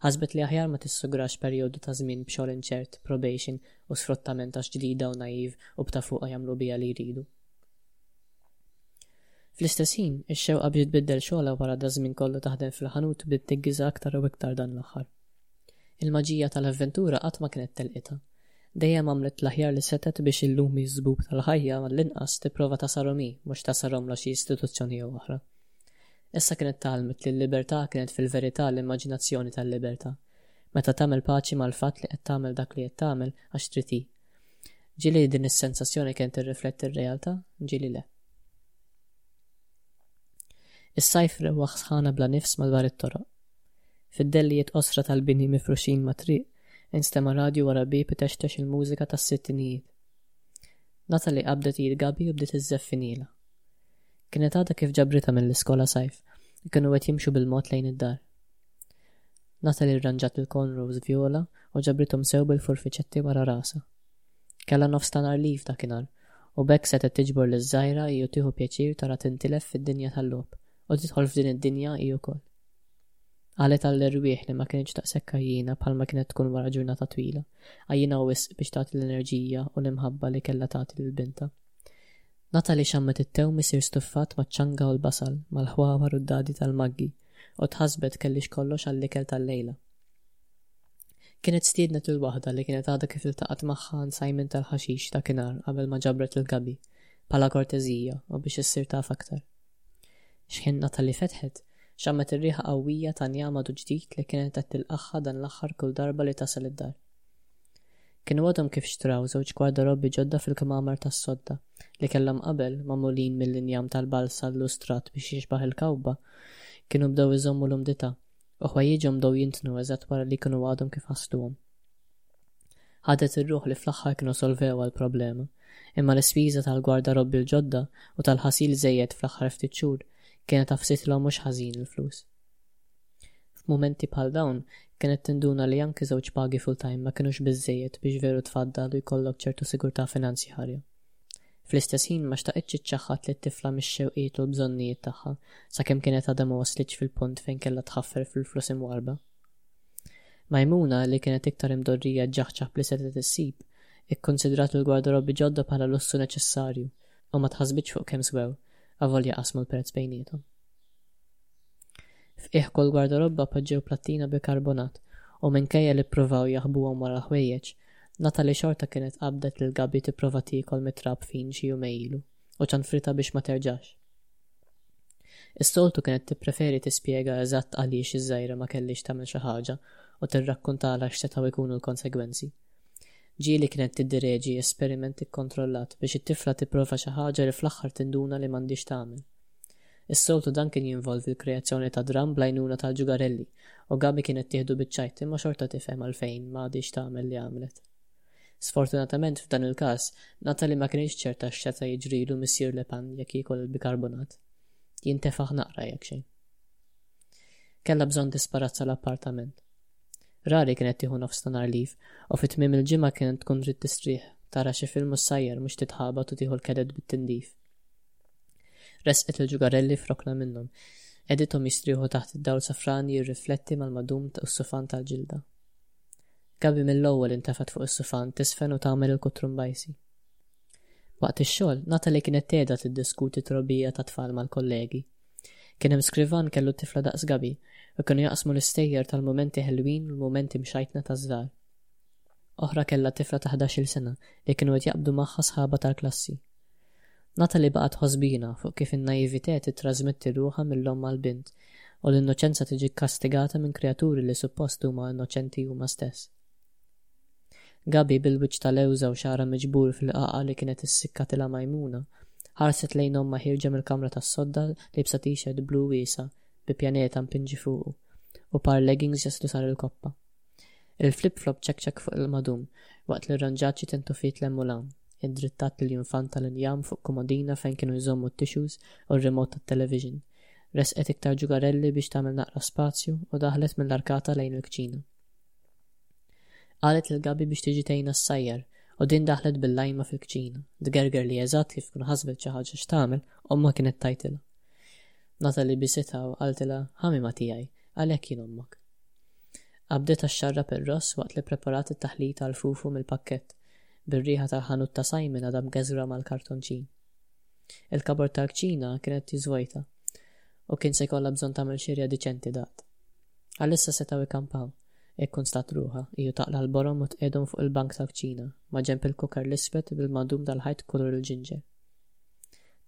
ħasbet li aħjar ma tissugrax perjodu ta' żmien b'xogħol inċert, probation, u sfruttament għax ġdida u naive u b'ta' fuqha jagħmlu biha li jridu. Fl-istess ħin, ix-xewqa biex tbiddel xogħolha wara daż-żmien kollu taħdem fil-ħanut bdiet tiggiżha aktar u iktar dan l-aħħar. Il-maġija tal-avventura qatt ma kienet telqitha. Dejjem għamlet l-aħjar li setgħet biex illumi ż-żbub tal-ħajja għall-inqas tipprova tasarom hi, mhux tasaromlha xi istituzzjoni jew oħra. Issa kienet tgħallmet li l-libertà kienet fil-verità l-immaġinazzjoni tal-libertà, meta tagħmel paċi mal-fatt li qed tagħmel dak li qed tagħmel għax trid hi, Ġieli din is-sensazzjoni kemm tirrifletti r-realtà, ġieli le. Is-sajf rewwaħ sħana bla nifs madwar it-toroq. Fid-dellijiet qosra tal-bini mifruxin ma' triq, instema' radju wara bieb itextex il-mużika tas-sittinijiet. Natalie qabdet id Gabi u bdiet iżżeffinielha. Kienet għadha kif ġabritha mill-iskola sajf u kienu qed jimxu bil-mod lejn id-dar. Natalie rranġat il-cornrows vjola u ġabrithom sew bil-furfiċetti wara rasha. Kellha nofs ta' nhar leave dakinhar, u b'hekk setgħet tiġbor liż-żgħira hi u tieħu pjaċir tara tintilef fid-dinja tal-logħob u tidħol f'din id-dinja hi wkoll. Qalet għall-erwieħ li ma kinitx daqshekk għajjiena bħalma kienet tkun wara ġurnata twila, għajjiena wisq biex tagħti l-enerġija u l-imħabba li kellha tagħti lil bintha. Natalie xammet it-tewm isir stuffat maċ-ċanga u l-basal, mal-ħwawar u d-dadi tal-maggi, u tħassbet kellix kollox għall-ikel tal-lejla. Kienet stiednet lil waħda li kienet għadha kif iltaqgħet magħha għand Simon tal-ħaxix dakinhar qabel ma ġabret lil Gabi bħala korteżija u biex issir taf aktar. X'ħinna tal-li fetħet, xammet ir-riħa qawwija ta' njamad u ġdid li kienet qed tilqagħha dan l-aħħar kull darba li tasal id-dar. Kienu għadhom kif xtraw żewġ gwardarobbi ġodda fil-kmamar tas-sodda li kellhom qabel, magħmulin mill-injam tal-balsa lliustrat biex jixbah il-kawba, kienu bdew iżommu l-umdità, u ħwejjiġhom bdew jintnu eżatt wara li kienu għadhom kif ħastuhom. Ħadet ir-ruħ li fl-aħħar kienu solvewha l-problema, imma l-ispiża tal-gwardarobbi l-ġodda u tal-ħasil żejjed fl-aħħar ftit xhur kienet afsitlhom mhux ħażin il-flus. F'mumenti bħal dawn, kienet tinduna li anki żewġ pagi full-time ma kinux biżżejjed biex veru tfaddal u jkollok ċertu sigurtà finanzjarja. Fl-istess ħin ma xtaqitx iċċaħħad lit-tifla mix-xewqiet u l-bżonnijiet tagħha sakemm kienet għadha ma waslitx fil-punt fejn kellha tħaffer fil-flus imwarrba. Maimouna, li kienet iktar imdorrija ġġaħġaħ b'li setgħet issib, ikkunsidrat il-gwardarobi ġodda bħala lussu neċessarju u ma tħassbitx fuq kemm swew, avolja qasmu l-prezz bejniethom. F'qiegħ kull gwardarobba poġġew plattina bikarbonat u minkejja li ppruvaw jaħbuhom wara l-ħwejjeġ, Natalie xorta kienet qabdet lil Gaby tipprova tiekol mit-trab fin xi jumej ilu u ċanfritha biex ma terġax. Is-soltu kienet tippreferi tispjega eżatt għaliex iż-żgħira ma kellhiex tagħmel xi ħaġa u tirrakkuntalha x'setgħu jkunu l-konsegwenzi. Ġieli kienet tiddireġi esperiment ikkontrollat biex it-tifla tipprova xi ħaġa li fl-aħħar tinduna li m'għandhiex tagħmel. Is-soltu dan kien jinvolvi l-kreazzjoni ta' dramm bl-għajnuna tal-ġugarelli u Gaby kienet tieħdu biċ-ċajt imma xorta tifhem għalfejn ma għadhiex tagħmel li għamlet. Sfortunatament f'dan il-każ, Natalie ma kinitx ċerta x'seta' jiġrilu Missier Lepan jekk jiekol il-bikarbonat. Jien tefaħ naqra jekk xejn. Kellha bżonn tisparazza l-appartament. Rari kienet tieħu nofs ta' nhar liv u fi tmiem il-ġimgħa kienet tkun trid tistrieħ, tara xi film u ssajjar mhux titħabat u tieħu l-kedet bit-tindif. Resqet il-ġugarelli f'rokna minnhom. Qegħdithom jistrieħu taħt id-dawl safran li jirrifletti mal-madum u s-sufan tal-ġilda. Gabi mill-ewwel intefgħet fuq is-sufan tiżfen u tagħmel il-kutrumbajsi. Waqt ix-xogħol, Natalie kienet tgħidha tiddiskuti trobbija tat-tfal mal-kollegi. Kien hemm skrivan kellu tifla daqs Gabi u kienu jaqsmu l-istejjer tal-mumenti ħelwin u l-mumenti mxajtna taż-żgħar. Oħra kellha tifla ta' ħdax-il sena li kienu qed jaqbdu magħha sħabha tal-klassi. Natalie baqgħet ħosbiena fuq kif in-naïvité tittrażmetti ruħha mill-omm għall-bint, u l-innoċenza tiġi kkastigata minn kreaturi li suppost huma innoċenti huma stess. Gaby, bil-wiċċ tal-ewża u xagħarha miġbur fil-qaqa li kienet issikkatilha Maimouna, ħarset lejn ommha ħierġa mill-kamra tas-sodda liebsa t-shirt blu wiesa' bi pjaneta mpinġi fuqu, u par leggings jaslu sar il-koppa. Il-flip-flop ċekċek fuq il-qmadun, waqt li r-ranġaċċi tintufiet 'l hemm u 'l hawn. Iddrittat lill-infant tal-injam fuq kumodina fejn kienu jżommu t-tissues u r-remote tat-television. Resqet iktar ġugarelli biex tagħmel naqra spazju u daħlet mill-arkata lejn il-kċina. Qalet lil Gabi biex tiġi tgħinha ssajjar u din daħlet bil-lajma fil-kċina, tgerger li eżatt kif tkun ħasbet xi ħaġa x'tagħmel ommha kienet tgħidilha. Natalie bisitha u qaltilha, Ħa mima tiegħi, għalhekk jien ommok. Qabdet għax-xarrab ir-ross waqt li ppreparat it-taħlita għall-fufu mill-pakkett, bir-riħa tal-ħanut ta' Simon għadha mgeżwra mal-kartonċin. Il-kabord tal-kċina kien qed jiżvojta, u kien se jkollha bżonn tagħmel xirja diċenti daqt. Għalissa setgħu jkampaw, ikkunstat ruħha, hi u taqla' l-borom u tqiegħdhom fuq il-bank tal-kċina, maġenb il-cooker l-iswed bil-madum tal-ħajt kulur il-ġinġer.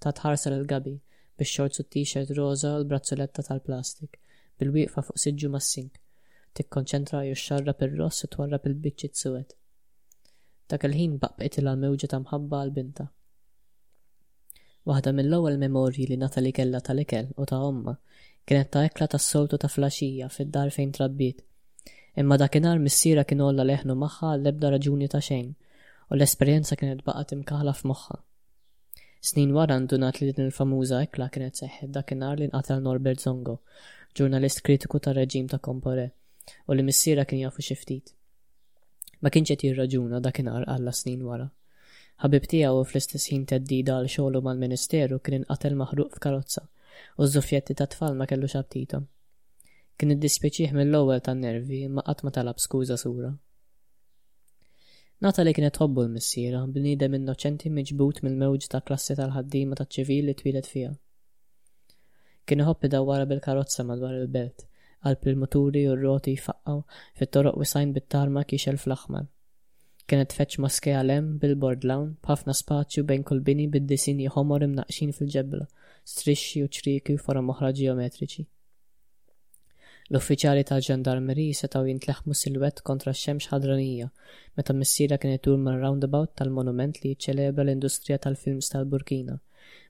Tat ħarsa lil Gabi, bix-xorts u t-t-shirt roża u l-brazzuletta tal-plastik, bil-wieqfa fuq siġġu mas-sink. Tikkonċentra u xxarrab ir-ross u twarrab il-biċċiet suwed. Dak il-ħin baqqbqitilha mewġa ta' mħabba għal bintha. Waħda mill-ewwel memorji li Natalie kellha tal-ikel u ta' ommha kienet ta' ekla tas-soltu ta' flaxija fid-dar fejn trabbiet. Imma dakinhar missierha kien għolla leħnu magħha għall-ebda raġuni ta' xejn u l-esperjenza kienet baqgħet imkaħħla f'moħħha. Snin wara ndunat li din il-famuża ekla kienet seħħet dakinhar li nqatel Norbert Zongo, ġurnalist kritiku tar-reġim ta' Compaoré, u li missierha kien jafu xi ftit. Ma kienx qed jirraġuna dakinhar qalla snin wara. Ħabib tiegħu u fl-istess ħin theddida għal xogħlu mal-Ministeru kien inqatel maħruq f'karozza u ż-żuffjetti tat-tfal ma kellux apptithom. Kien iddispjaċih mill-ewwel tan-nervi imma qatt ma talab skuża sura. Natalie kienet tħobbu 'l missierha, bniedem innoċenti miġbud mill-mewġ ta' klassi tal-ħaddiema taċ-ċivil li twieled fiha. Kien iħobb idawwarha bil-karozza madwar il-belt, qalb li l-muturi u r-roti jfaqqgħu fit-toroq wisgħin bit-tarmak jixgħel fl-aħmar. Kienet tfeġġ maske għal hemm, billboard 'l hawn, b'ħafna spazju bejn kull bini bid-disinji ħomor imnaqqxin fil-ġebla, strixxi u ċrieki u forom oħra ġeometriċi. L-uffiċjali tal-ġendarmeriji setgħu jintleħmu silwett kontra x-xemx ħadranija meta missierha kien idur mar-roundabout tal-monument li jiċċelebra l-industrija tal-films tal-Burkina,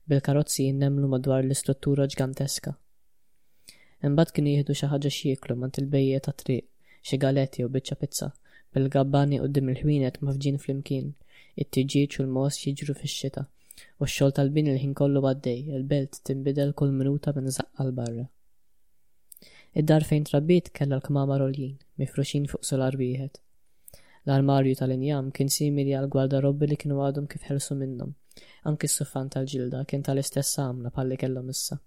bil-karozzi jinnemmlu madwar l-istruttura ġganteska. Imbagħad kienu jieħdu xi ħaġa x'jieklu m'għand il-bejjiegħa tat-triq, xi galet jew biċċa pizza, bil-gabbani quddiem il-ħwienet mafġin flimkien, it-tiġieġ u l-mogħoż jiġru fix-xita, u x-xogħol tal-bini l-ħin kollu għaddej, il-belt tinbidel kull minuta minn żaqqa 'l barra. Id-dar fejn trabbiet kellha l-kmamar għoljin, mifruxin fuq sular wieħed. L-armarju tal-injam kien simili għall-gwardarobbi li kienu għadhom kif ħelsu minnhom, anki s-suffan tal-ġilda kien tal-istess għamla bħalli kellhom issa.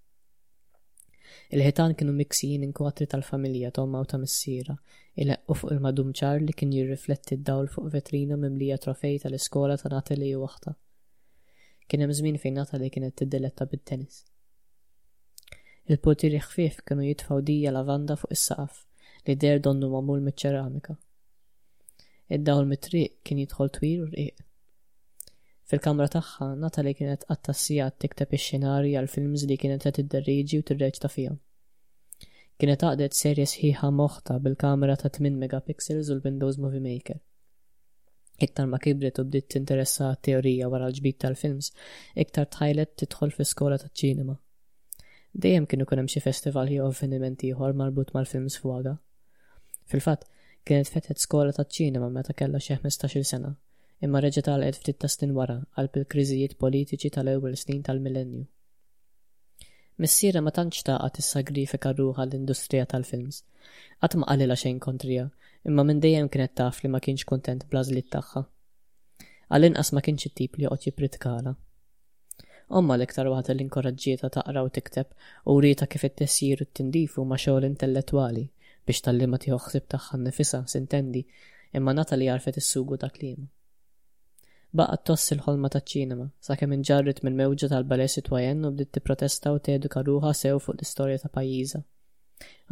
Il-ħitan kienu miksijin inkwatri tal-familja ta' ommha u ta' missierha, ileqqu fuq il-madum ċar li kien jirrifletti d-dawl fuq vetrina mimlija trofej tal-iskola ta' Natalie u oħtha. Kien hemm żmien fejn Natalie kienet tiddiletta bit-tennis. Il-portieri ħfief kienu jitfgħu dija lavanda fuq is-saqaf li deher donnu magħmul miċ-ċeramika. Id-dawl mit-triq kien jidħol twil u rqiq. Fil-kamra tagħha, Natalie kienet tqatta' sigħat tikteb ix-xenarji għall-films li kienet se tidderieġi u tirreċta fihom. Kienet għaqdet serje sħiħa moħta bil-kamera ta' 8 megapixels u l-Windows Movie Maker. Iktar ma kibret u bdiet tinteressa għat-teorija wara l-ġbid tal-films, iktar tħajlet tidħol fi skola taċ-ċinema. Dejjem kien ikun hemm xi festival jew avveniment ieħor marbut mal-films f'Waga. Fil-fatt, kienet fetħet skola taċ-ċinema meta kellha xi ħmistax-il sena, imma reġgħet għalqet ftit tas-snin wara qalb il-kriżijiet politiċi tal-ewwel snin tal-millennju. Missierha ma tantx taqgħa tissagrifika ruħha l-industrija tal-films. Qatt ma qalilha xejn kontriha, imma minn dejjem kienet taf li ma kienx kuntent bl-għażliet tagħha. Għall-inqas ma kienx it-tip li joqgħod jippritkalha. Ommha l-iktar waħda li nkoraġġietha taqra u tikteb u wrietha kif it-tessjir u t-tindif huma xogħol intellettwali biex tgħallimha tieħu ħsieb tagħha nnifisha, s'intendi, imma ngħata li għarfet is-sugu ta' kliemha. Baqgħet tgħożż il-ħolma taċ-ċinema, sakemm inġarret mill-mewġa tal-ballet citoyen u bdiet tipprotesta u teduka ruħha sew fuq l-istorja ta' pajjiżha.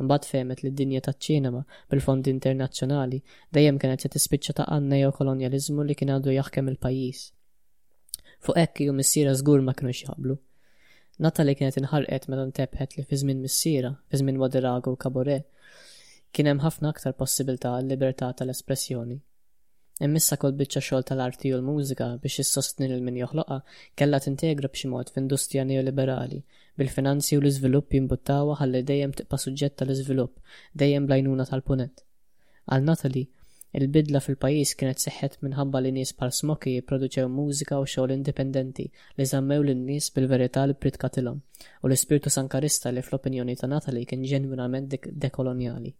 Imbagħad fehmet li d-dinja taċ-ċinema, bil-fondi internazzjonali, dejjem kienet se tispiċċa taqa' n-neokolonjaliżmu li kien għadu jaħkem il-pajjiż. Fuq hekk hi u missierha żgur ma kinux jaqblu. Natalie kienet inħarqet meta ntebħet li fi żmien missierha, fi żmien Waderaga u Cabaret, kien hemm ħafna aktar possibiltà għal-libertà tal-espressjoni. Hemm issa kull biċċa xogħol tal-arti u l-mużika, biex issostni lil min joħloqha, kellha tintegra b'xi mod f'industrija neoliberali, bil-finanzi u l-iżvilupp jimbuttawha ħalli dejjem tibqa' suġġett tal-iżvilupp, dejjem bl-għajnuna tal-Punent. Għal Natalie, il-bidla fil-pajjiż kienet seħħet minħabba li nies bħal Smokey ipproduċew mużika u xogħol indipendenti li żammew lin-nies bil-verità li ppriedkatilhom u l-ispirtu sankarista li fl-opinjoni ta' Natalie kien ġenwinament dekolonjali.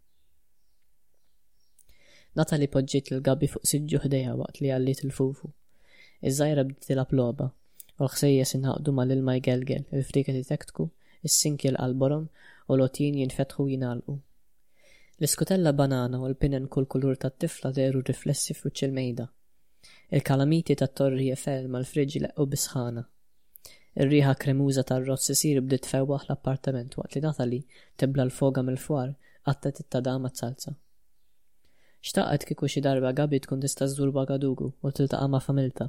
Natalie poġġiet lil Gabi fuq siġġu ħdejha waqt li għalliet il-fufu. Iż-żgħira bdiet tilgħab logħba, u l-ħsejjes ingħaqdu ma' l-ilma jgelgel, il-frieket itektku, is-sink jilqa' l-borom, u l-għotjien jinfetħu u jingħalqu. L-iskutella banana u l-pinen kull kulur tat-tifla dehru riflessi f'wiċċ il-mejda. Il-kalamiti tat-Torri Eiffel mal-friġġ jleqqu bis-sħana. Ir-riħa kremuża tar-rozz isir bdiet tfewwaħ l-appartament waqt li Natalie tibla l-foga mill-fwar Qatta' tittadà maz-zalza. Xtaqet kieku xi darba Gaby tkun tista' żżur Wagadugu u tiltaqa' ma' familtha.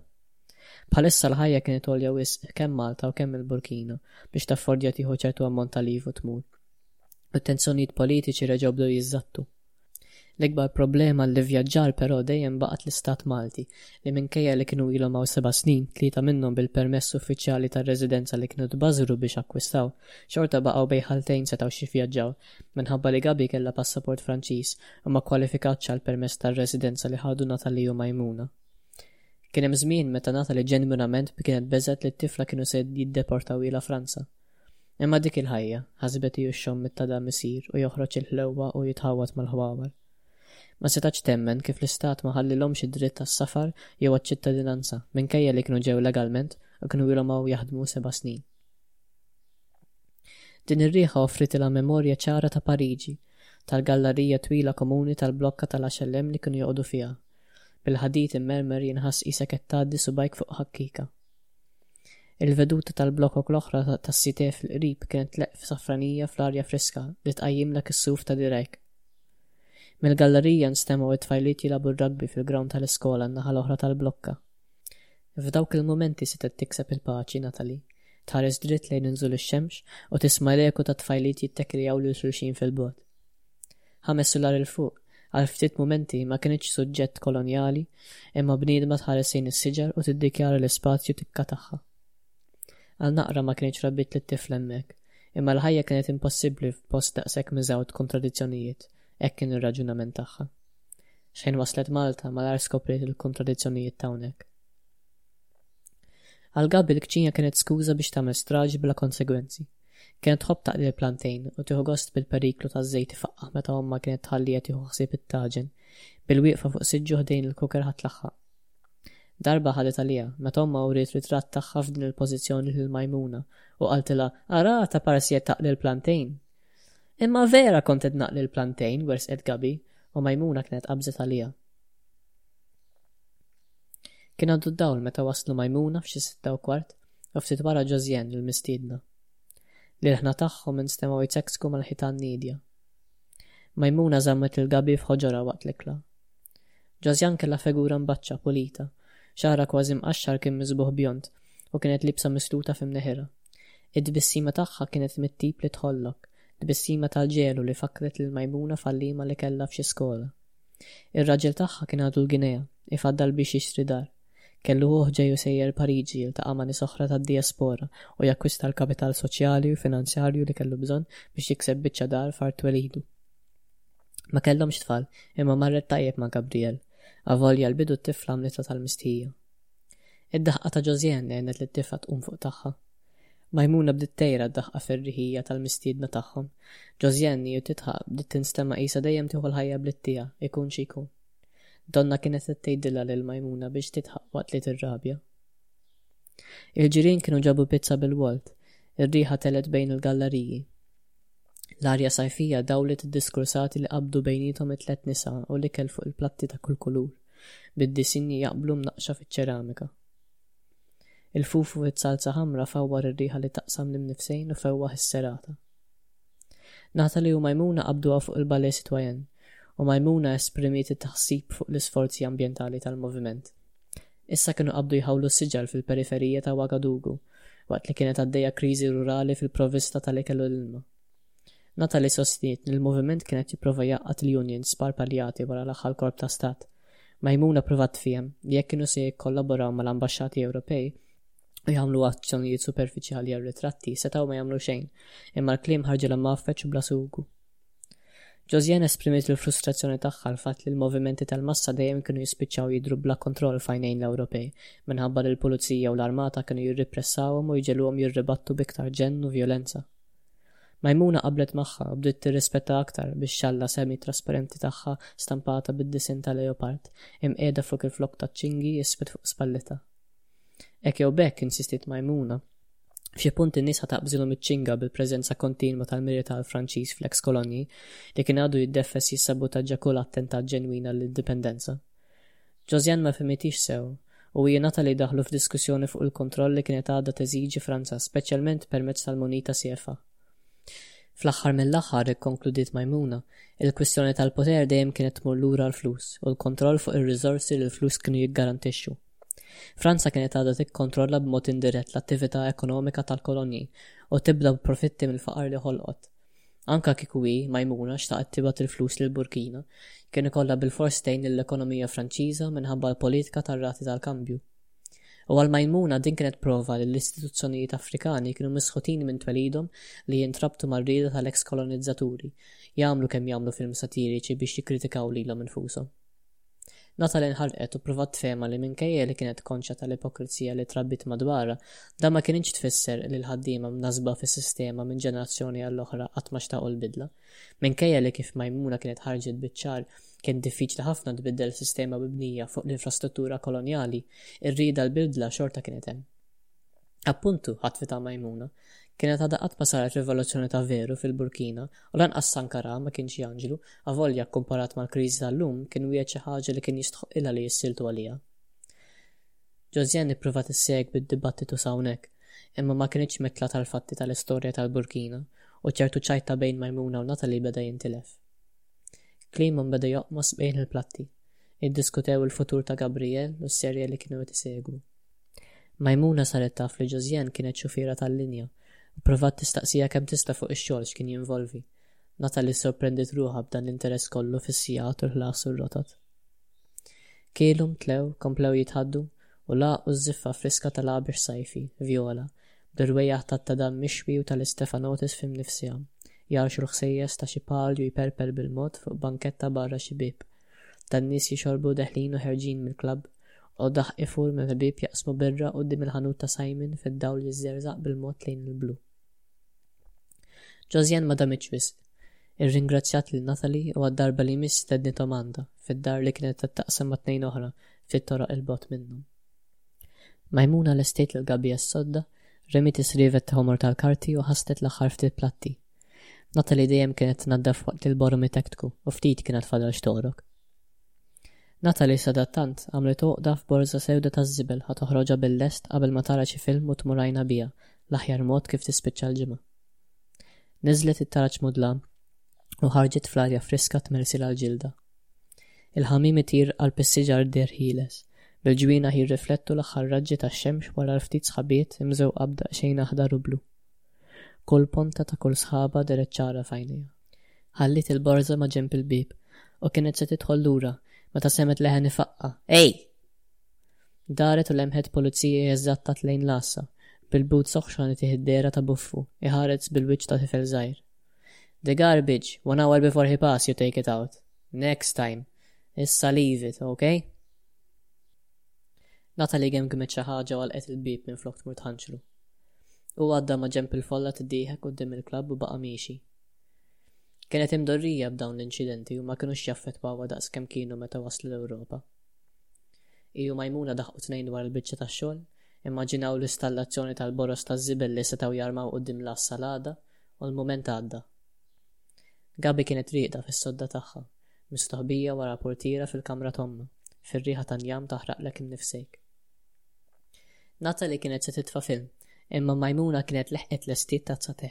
Bħalissa l-ħajja kienet għolja wisq kemm Malta u kemm il-Burkina biex taffordja tieħu ċertu ammont ta' leave u tmur. U t-tensjonijiet politiċi reġgħu bdew jiżżattu. L-ikbar problema għall-ivvjaġġar però dejjem baqgħet l-istat Malti li minkejja li kienu ilhom hawn seba' snin, tlieta minnhom bil-permess uffiċjali tar-residenza li kienu tbażżru biex akkwistaw, xorta baqgħu bejn ħaltejn setgħux jivvjaġġaw Minħabba li Gaby kellha passaport Franċiż u ma kkwalifikatx għall-permess tar-residenza li ħadu ngħata li u Maimouna. Kien hemm żmien meta Natalie ġenwinament kienet beżgħet li t-tifla kienu se jiddeportawhielha Franza. Imma dik il-ħajja, ħasbet hi x-xomm ta' dam isir u joħroġ il-ħlewwa u jitħawwad mal-ħwawar. Ma setgħetx temmen kif l-Istat ma ħallilhomx id-dritt għas-safar jew għaċ-ċittadinanza minkejja li kienu ġew legalment u kienu ilhom hawn jaħdmu seba' snin. Din ir-riħa offritilha memorja ċara ta' Pariġi, tal-gallarija twila komuni tal-blokka tal-għaxellem li kienu joqogħdu fiha. Bil-ħadid immermer jinħass qisek qed tgħaddi subgħajk fuq ħakkika. Il-veduta tal-blokok l-oħra tas-Cité fil-qrib kienet tleqq f'safranija fl-arja friska li tqajjimlek is-suf ta' dirgħajk. Mill-gallarija nstemgħu t-tfajliet jilagħbu r-rugby fil-grawnd tal-iskola n-naħa l-oħra tal-blokka. F'dawk il-mumenti setgħet tikseb il-paċi Natalie. Tħares dritt lejn inżul ix-xemx u tisma' l-eku tat-tfajliet jittekrijaw lil xulxin fil-bogħod. Ħames sular 'il fuq, għal ftit mumenti ma kinitx suġġett kolonjali imma bniedma tħares lejn is-siġar u tiddikjara l-ispazju tikka tagħha. Għal naqra ma kinitx rabbiet lit-tifla hemmhekk, imma l-ħajja kienet impossibbli f'post daqshekk miżgħud kontradizzjonijiet, hekk kien ir-raġunament tagħha. Xejn waslet Malta malajr skopriet il-kontradizzjonijiet t'hawnhekk. Għal Gabi l-kċina kienet skuża biex tagħmel straġi bla konsegwenzi. Kienet tħobb taqli l-plantejn u tieħu gost bil-periklu taż-żejt ifaqqaħ meta ommha kienet tħalliha tieħu ħsieb it-taġen bil-wieqfa fuq siġġu ħdejn il-kuker ħadd laħħaq. Darba ħadet għaliha, meta ommha uriet ritratt tagħha f'din il-pożizzjoni lil Majmuna u qaltilha, Ara ta' parsiet taqli l-plantejn! Imma vera kont qed naqli l-plantejn, wersqet Gabi u Majmuna kienet qabżet għaliha. Kien għaddu d-dawl meta waslu Majmuna f'xi sitta u kwart u ftit wara Ġożjen il-mistiedna. L-ilħna tagħhom instemgħu jċeksku mal-ħitan niedja. Majmuna żammet lil Gabi f'ħoġorha waqt l-ikla. Ġożjan kellha fegura mbaċċa, pulita, xagħarha kważi mqaxxar kien miżbugħ bjond u kienet libsa misluta f'imneħirha. It-tbissima tagħha kienet mit-tip li tħollok, tbissima tal-ġelu li fakkret lill-Majmuna f'għalliema li kellha f'xi skola. Ir-raġel tagħha kien għadu l-Ginea, ifaddal biex jixtri dar. Kellu ħuh ġej u sejjer Pariġi jiltaqa' ma' nies oħra tad-dijaspora u jakkwista l-kapital soċjali u finanzjarju li kellu bżonn biex jikseb biċċa dar f'art twelidu. Ma kellhomx tfal, imma marret tajjeb ma' Gabriel, avolja l-bidu t-tifla għamlitha tal-mistħija. Id-daħqa ta' Josiane għenet lit-tifla tqum fuq tagħha. Maimouna bdiet tgħira d-daħqa ferriħija tal-mistiedna tagħhom. Josiane hi u tidħaq bdiet tinstema' qisha dejjem tieħu l-ħajja bliet tiegħha, ikun xi jkun. Donnha kienet qed tgħidilha lil Maimouna biex tidħaq waqt li tirrabja. Il-ġirien kienu ġabu pizza bil-wolt. Ir-riħa telgħet bejn il-gallariji. L-arja sajfija dawlet id-diskursati li qabdu bejniethom it-tliet nisa u l-ikel fuq il-platti ta' kull kulur. bid-disinji jaqblu mnaqqxa fiċ-ċeramika. Il-fufu fiż-zalza ħamra fawwar ir-riħa li taqsam l-imnifsejn u fewwaħ is-serata. Natalie u Maimouna qabduha fuq il-Ballet Citoyen u Maimouna esprimiet it-tħassib fuq l-isforzi ambjentali tal-moviment. Issa kienu qabdu jħawlu s-siġar fil-periferija ta' Ouagadougou waqt li kienet għaddejja kriżi rurali fil-provvista tal-ikel u l-ilma. Natalie sostniet li l-moviment kien qed jipprova jgħaqqad il-unions sparpaljati wara l-aħħar kolp ta' stat. Maimouna ppruvat tfiehem li jekk kienu se jikkollaboraw mal-ambaxxati Ewropej u jagħmlu azzjonijiet superfiċjali għar-ritratti setgħu ma jagħmlu xejn, imma l-kliem ħarġilha mgħaffeġ u bla sugu. Josiane esprimiet l-frustrazzjoni tagħha għall-fatt li l-movimenti tal-massa dejjem kienu jispiċċaw jidhru bla kontroll f'għajnejn l-Ewropej minħabba li l-pulizija u l-armata kienu jirripressawhom u jġegħluhom jirribattu b'iktar ġenn u vjolenza. Maimouna qablet magħha u bdiet tirrispetta aktar bix-xalla semi trasparenti tagħha stampata bid-disinn ta' leopard, imqiegħda fuq il-flokk taċ-ċingi iswed fuq spallitha. Hekk jew b'hekk, insistiet Maimouna, f'xi punt in-nies ħa taqbżilhom iċ-ċinga bil-preżenza kontinwa tal-miri tal-Franċiż fl-eks kolonji, li kien għadu jiddefes jissabutaġġa kull attentat ġenwin għall-indipendenza. Josiane ma fhimitiex sew u hi ngħata li daħlu f'diskussjoni fuq il-kontroll li kienet għadha teżiġi Franza speċjalment permezz tal-munita CFA. Fl-aħħar mill-aħħar, ikkonkludiet Maimouna, il-kwistjoni tal-poter dejjem kienet tmur lura għall-flus u l-kontroll fuq ir-riżorsi li l-flus kienu jiggarantixxu. Franza kienet għadha tikkontrolla b'mod indirett l-attività ekonomika tal-kolonji u tibda b'profitti mill-faqar li ħolqot. Anke kieku hi, Maimouna, xtaqet tibgħat il-flus lil Burkina, kien ikollha bilfors tgħin lill-ekonomija Franċiża minħabba l-politika tar-rati tal-kambju. U għal Maimouna din kienet prova li l-istituzzjonijiet Afrikani kienu misħutin minn twelidhom li jintrabtu mar-rieda tal-eks-kolonizzaturi, jagħmlu kemm jagħmlu film satiriċi biex jikkritikaw lilhom infushom. Natalie nħarqet u ppruvat tfehemha li minkejja li kienet konxja tal-ipokrizija li trabbiet madwarha, dan ma kienx tfisser li l-ħaddiema mnażżba fis-sistema minn ġenerazzjoni għall-oħra qatt ma xtaqu l-bidla. Minkejja li kif Maimouna kienet ħarġet biċ-ċar kien diffiċli ħafna tbiddel sistema mibnija fuq l-infrastruttura kolonjali, ir-rieda għall-bidla xorta kienet hemm. Appuntu, ħatfet għal Maimouna, kienet għadha qatt ma saret rivoluzzjoni ta' veru fil-Burkina u lanqas Sankara ma kienx janġlu, avolja kkumparat mal-kriżi tal-lum kien wiegħed xi ħaġa li kien jistħoqqilha li jissiltu għaliha. Josiane ippruvat issegwi d-dibattitu s'hawnhekk, imma ma kinitx mitla tal-fatti tal-istorja tal-Burkina u ċertu ċajt ta' bejn Maimouna u Nathalie beda jintilef. Klimhom beda joqmos bejn il-platti. Iddiskutew il-futur ta' Gabriel u s-serje li kienu qed isegwu. Maimouna saret taf li Josiane kienet xufiera tal-linja u pprovat tistaqsiha kemm tista' fuq ix-xogħol x'kien jinvolvi. Natalie ssorprendiet ruħha b'dan l-interess kollu fis-sigħat u l-ħlas u r-rotot. Kielu, tlew, komplew jitħaddu u lagħqu ż-żiffa friska tal-għabir sajfi, vjola, bl-irwejjaħ tat-tadam mixwi u tal-istefanotis f'imnifsiha, jgħarrxu l-ħsejjes ta' xi palju jperper bil-mod fuq banketta barra xi bieb, tan-nies jixorbu deħlin u ħerġin mill-klabb. Qoddah qiful mill-ħbieb jaqsmu birra quddiem il-ħanut ta' Simon fid-dawl li żżerżaq bil-mod lejn il-blu. Josiane ma damitx wisq. Irringrazzjat lil Natalie u għad-darba li jmiss stednithom għandha, fid-dar li kienet qed taqsam ma' tnejn oħra, ftit toroq il-bogħod minnhom. Majmuna lestiet lil Gabi għas-sodda, remiet is-srievet ta' ħomor tal-karti u ħasnet l-aħħar ftit platti. Natalie dejjem kienet tnaddaf waqt li l-borromi tektku u ftit kienet fadal x'toqrok. Natalie sadattant għamlet għoqda f'borża sewda taż-żibel ħa toħroġha bil-lest qabel ma tara xi film u tmur għajnha biha, l-aħjar mod kif tispiċċa l-ġimgħa. Niżżlet it-taraġ mudlam u ħarġet fl-arja friska tmersilha l-ġilda. Il-ħamiem itir qalb is-siġar deher ħieles, bil-ġwienaħ jirriflettu l-aħħar raġġi tax-xemx wara l-ftit sħabiet imżewqa b'daqsxejn aħdar u blu. Kull ponta ta' kull sħaba deret ċara f'għajnejha. Ħalliet il-borża ma' ġenb il-bieb u kienet se tidħol lura meta semgħet leħen ifaqqa', Ej! Daret u lemħet pulizija jeżżattat lejn l-għassa, bil-boots oħxon li tih id-dehra ta' buffu jħares bil-wiċċ ta' tifel żgħir. The garbage, one hour before he pass you take it out. Next time. Issa leave it, okay? Natalie gemgemet xi ħaġa u għalqet il-bieb minflok tmur tħanġru. Hu għadda ma' ġenb il-folla tiddieħek quddiem il-klabb u baqa' miexi. Kienet imdorrija b'dawn l-inċidenti u ma kinux jaffettwawha daqs kemm kienu meta waslu l-Ewropa. Hi u Maimuna daħqu tnejn dwar il-biċċa tax-xogħol, immaġinaw l-istallazzjoni tal-boroż taż-żibel li setgħu jarmaw quddiem l-għassa l-għada u l-mument għadda. Gabi kienet rieqda fis-sodda tagħha. Mistoħbija wara l-portiera fil-kamra t'ommha, fir-riħa tan-njam taħraqlek innifsejk. Natalie kienet se titfa' film, imma Maimouna kienet leħqet lestiet tazza te.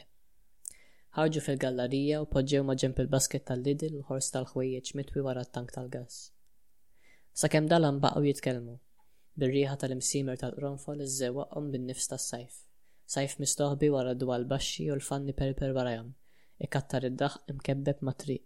Ħarġu fil-gallarija u poġġew ma' ġenb il-basket tal-Lidl u l-ħors tal-ħwejjeġ mitwi wara t-tank tal-gass. Sakemm dalam baqgħu jitkellmu, bir-riħa tal-imsiemer tal-qronfol iżżewaqhom bin-nifs tas-sajf. Sajf mistoħbi wara d-dwal baxxi u l-fanni perper warajhom, ikattar id-daħq imkebbeb mat-triq.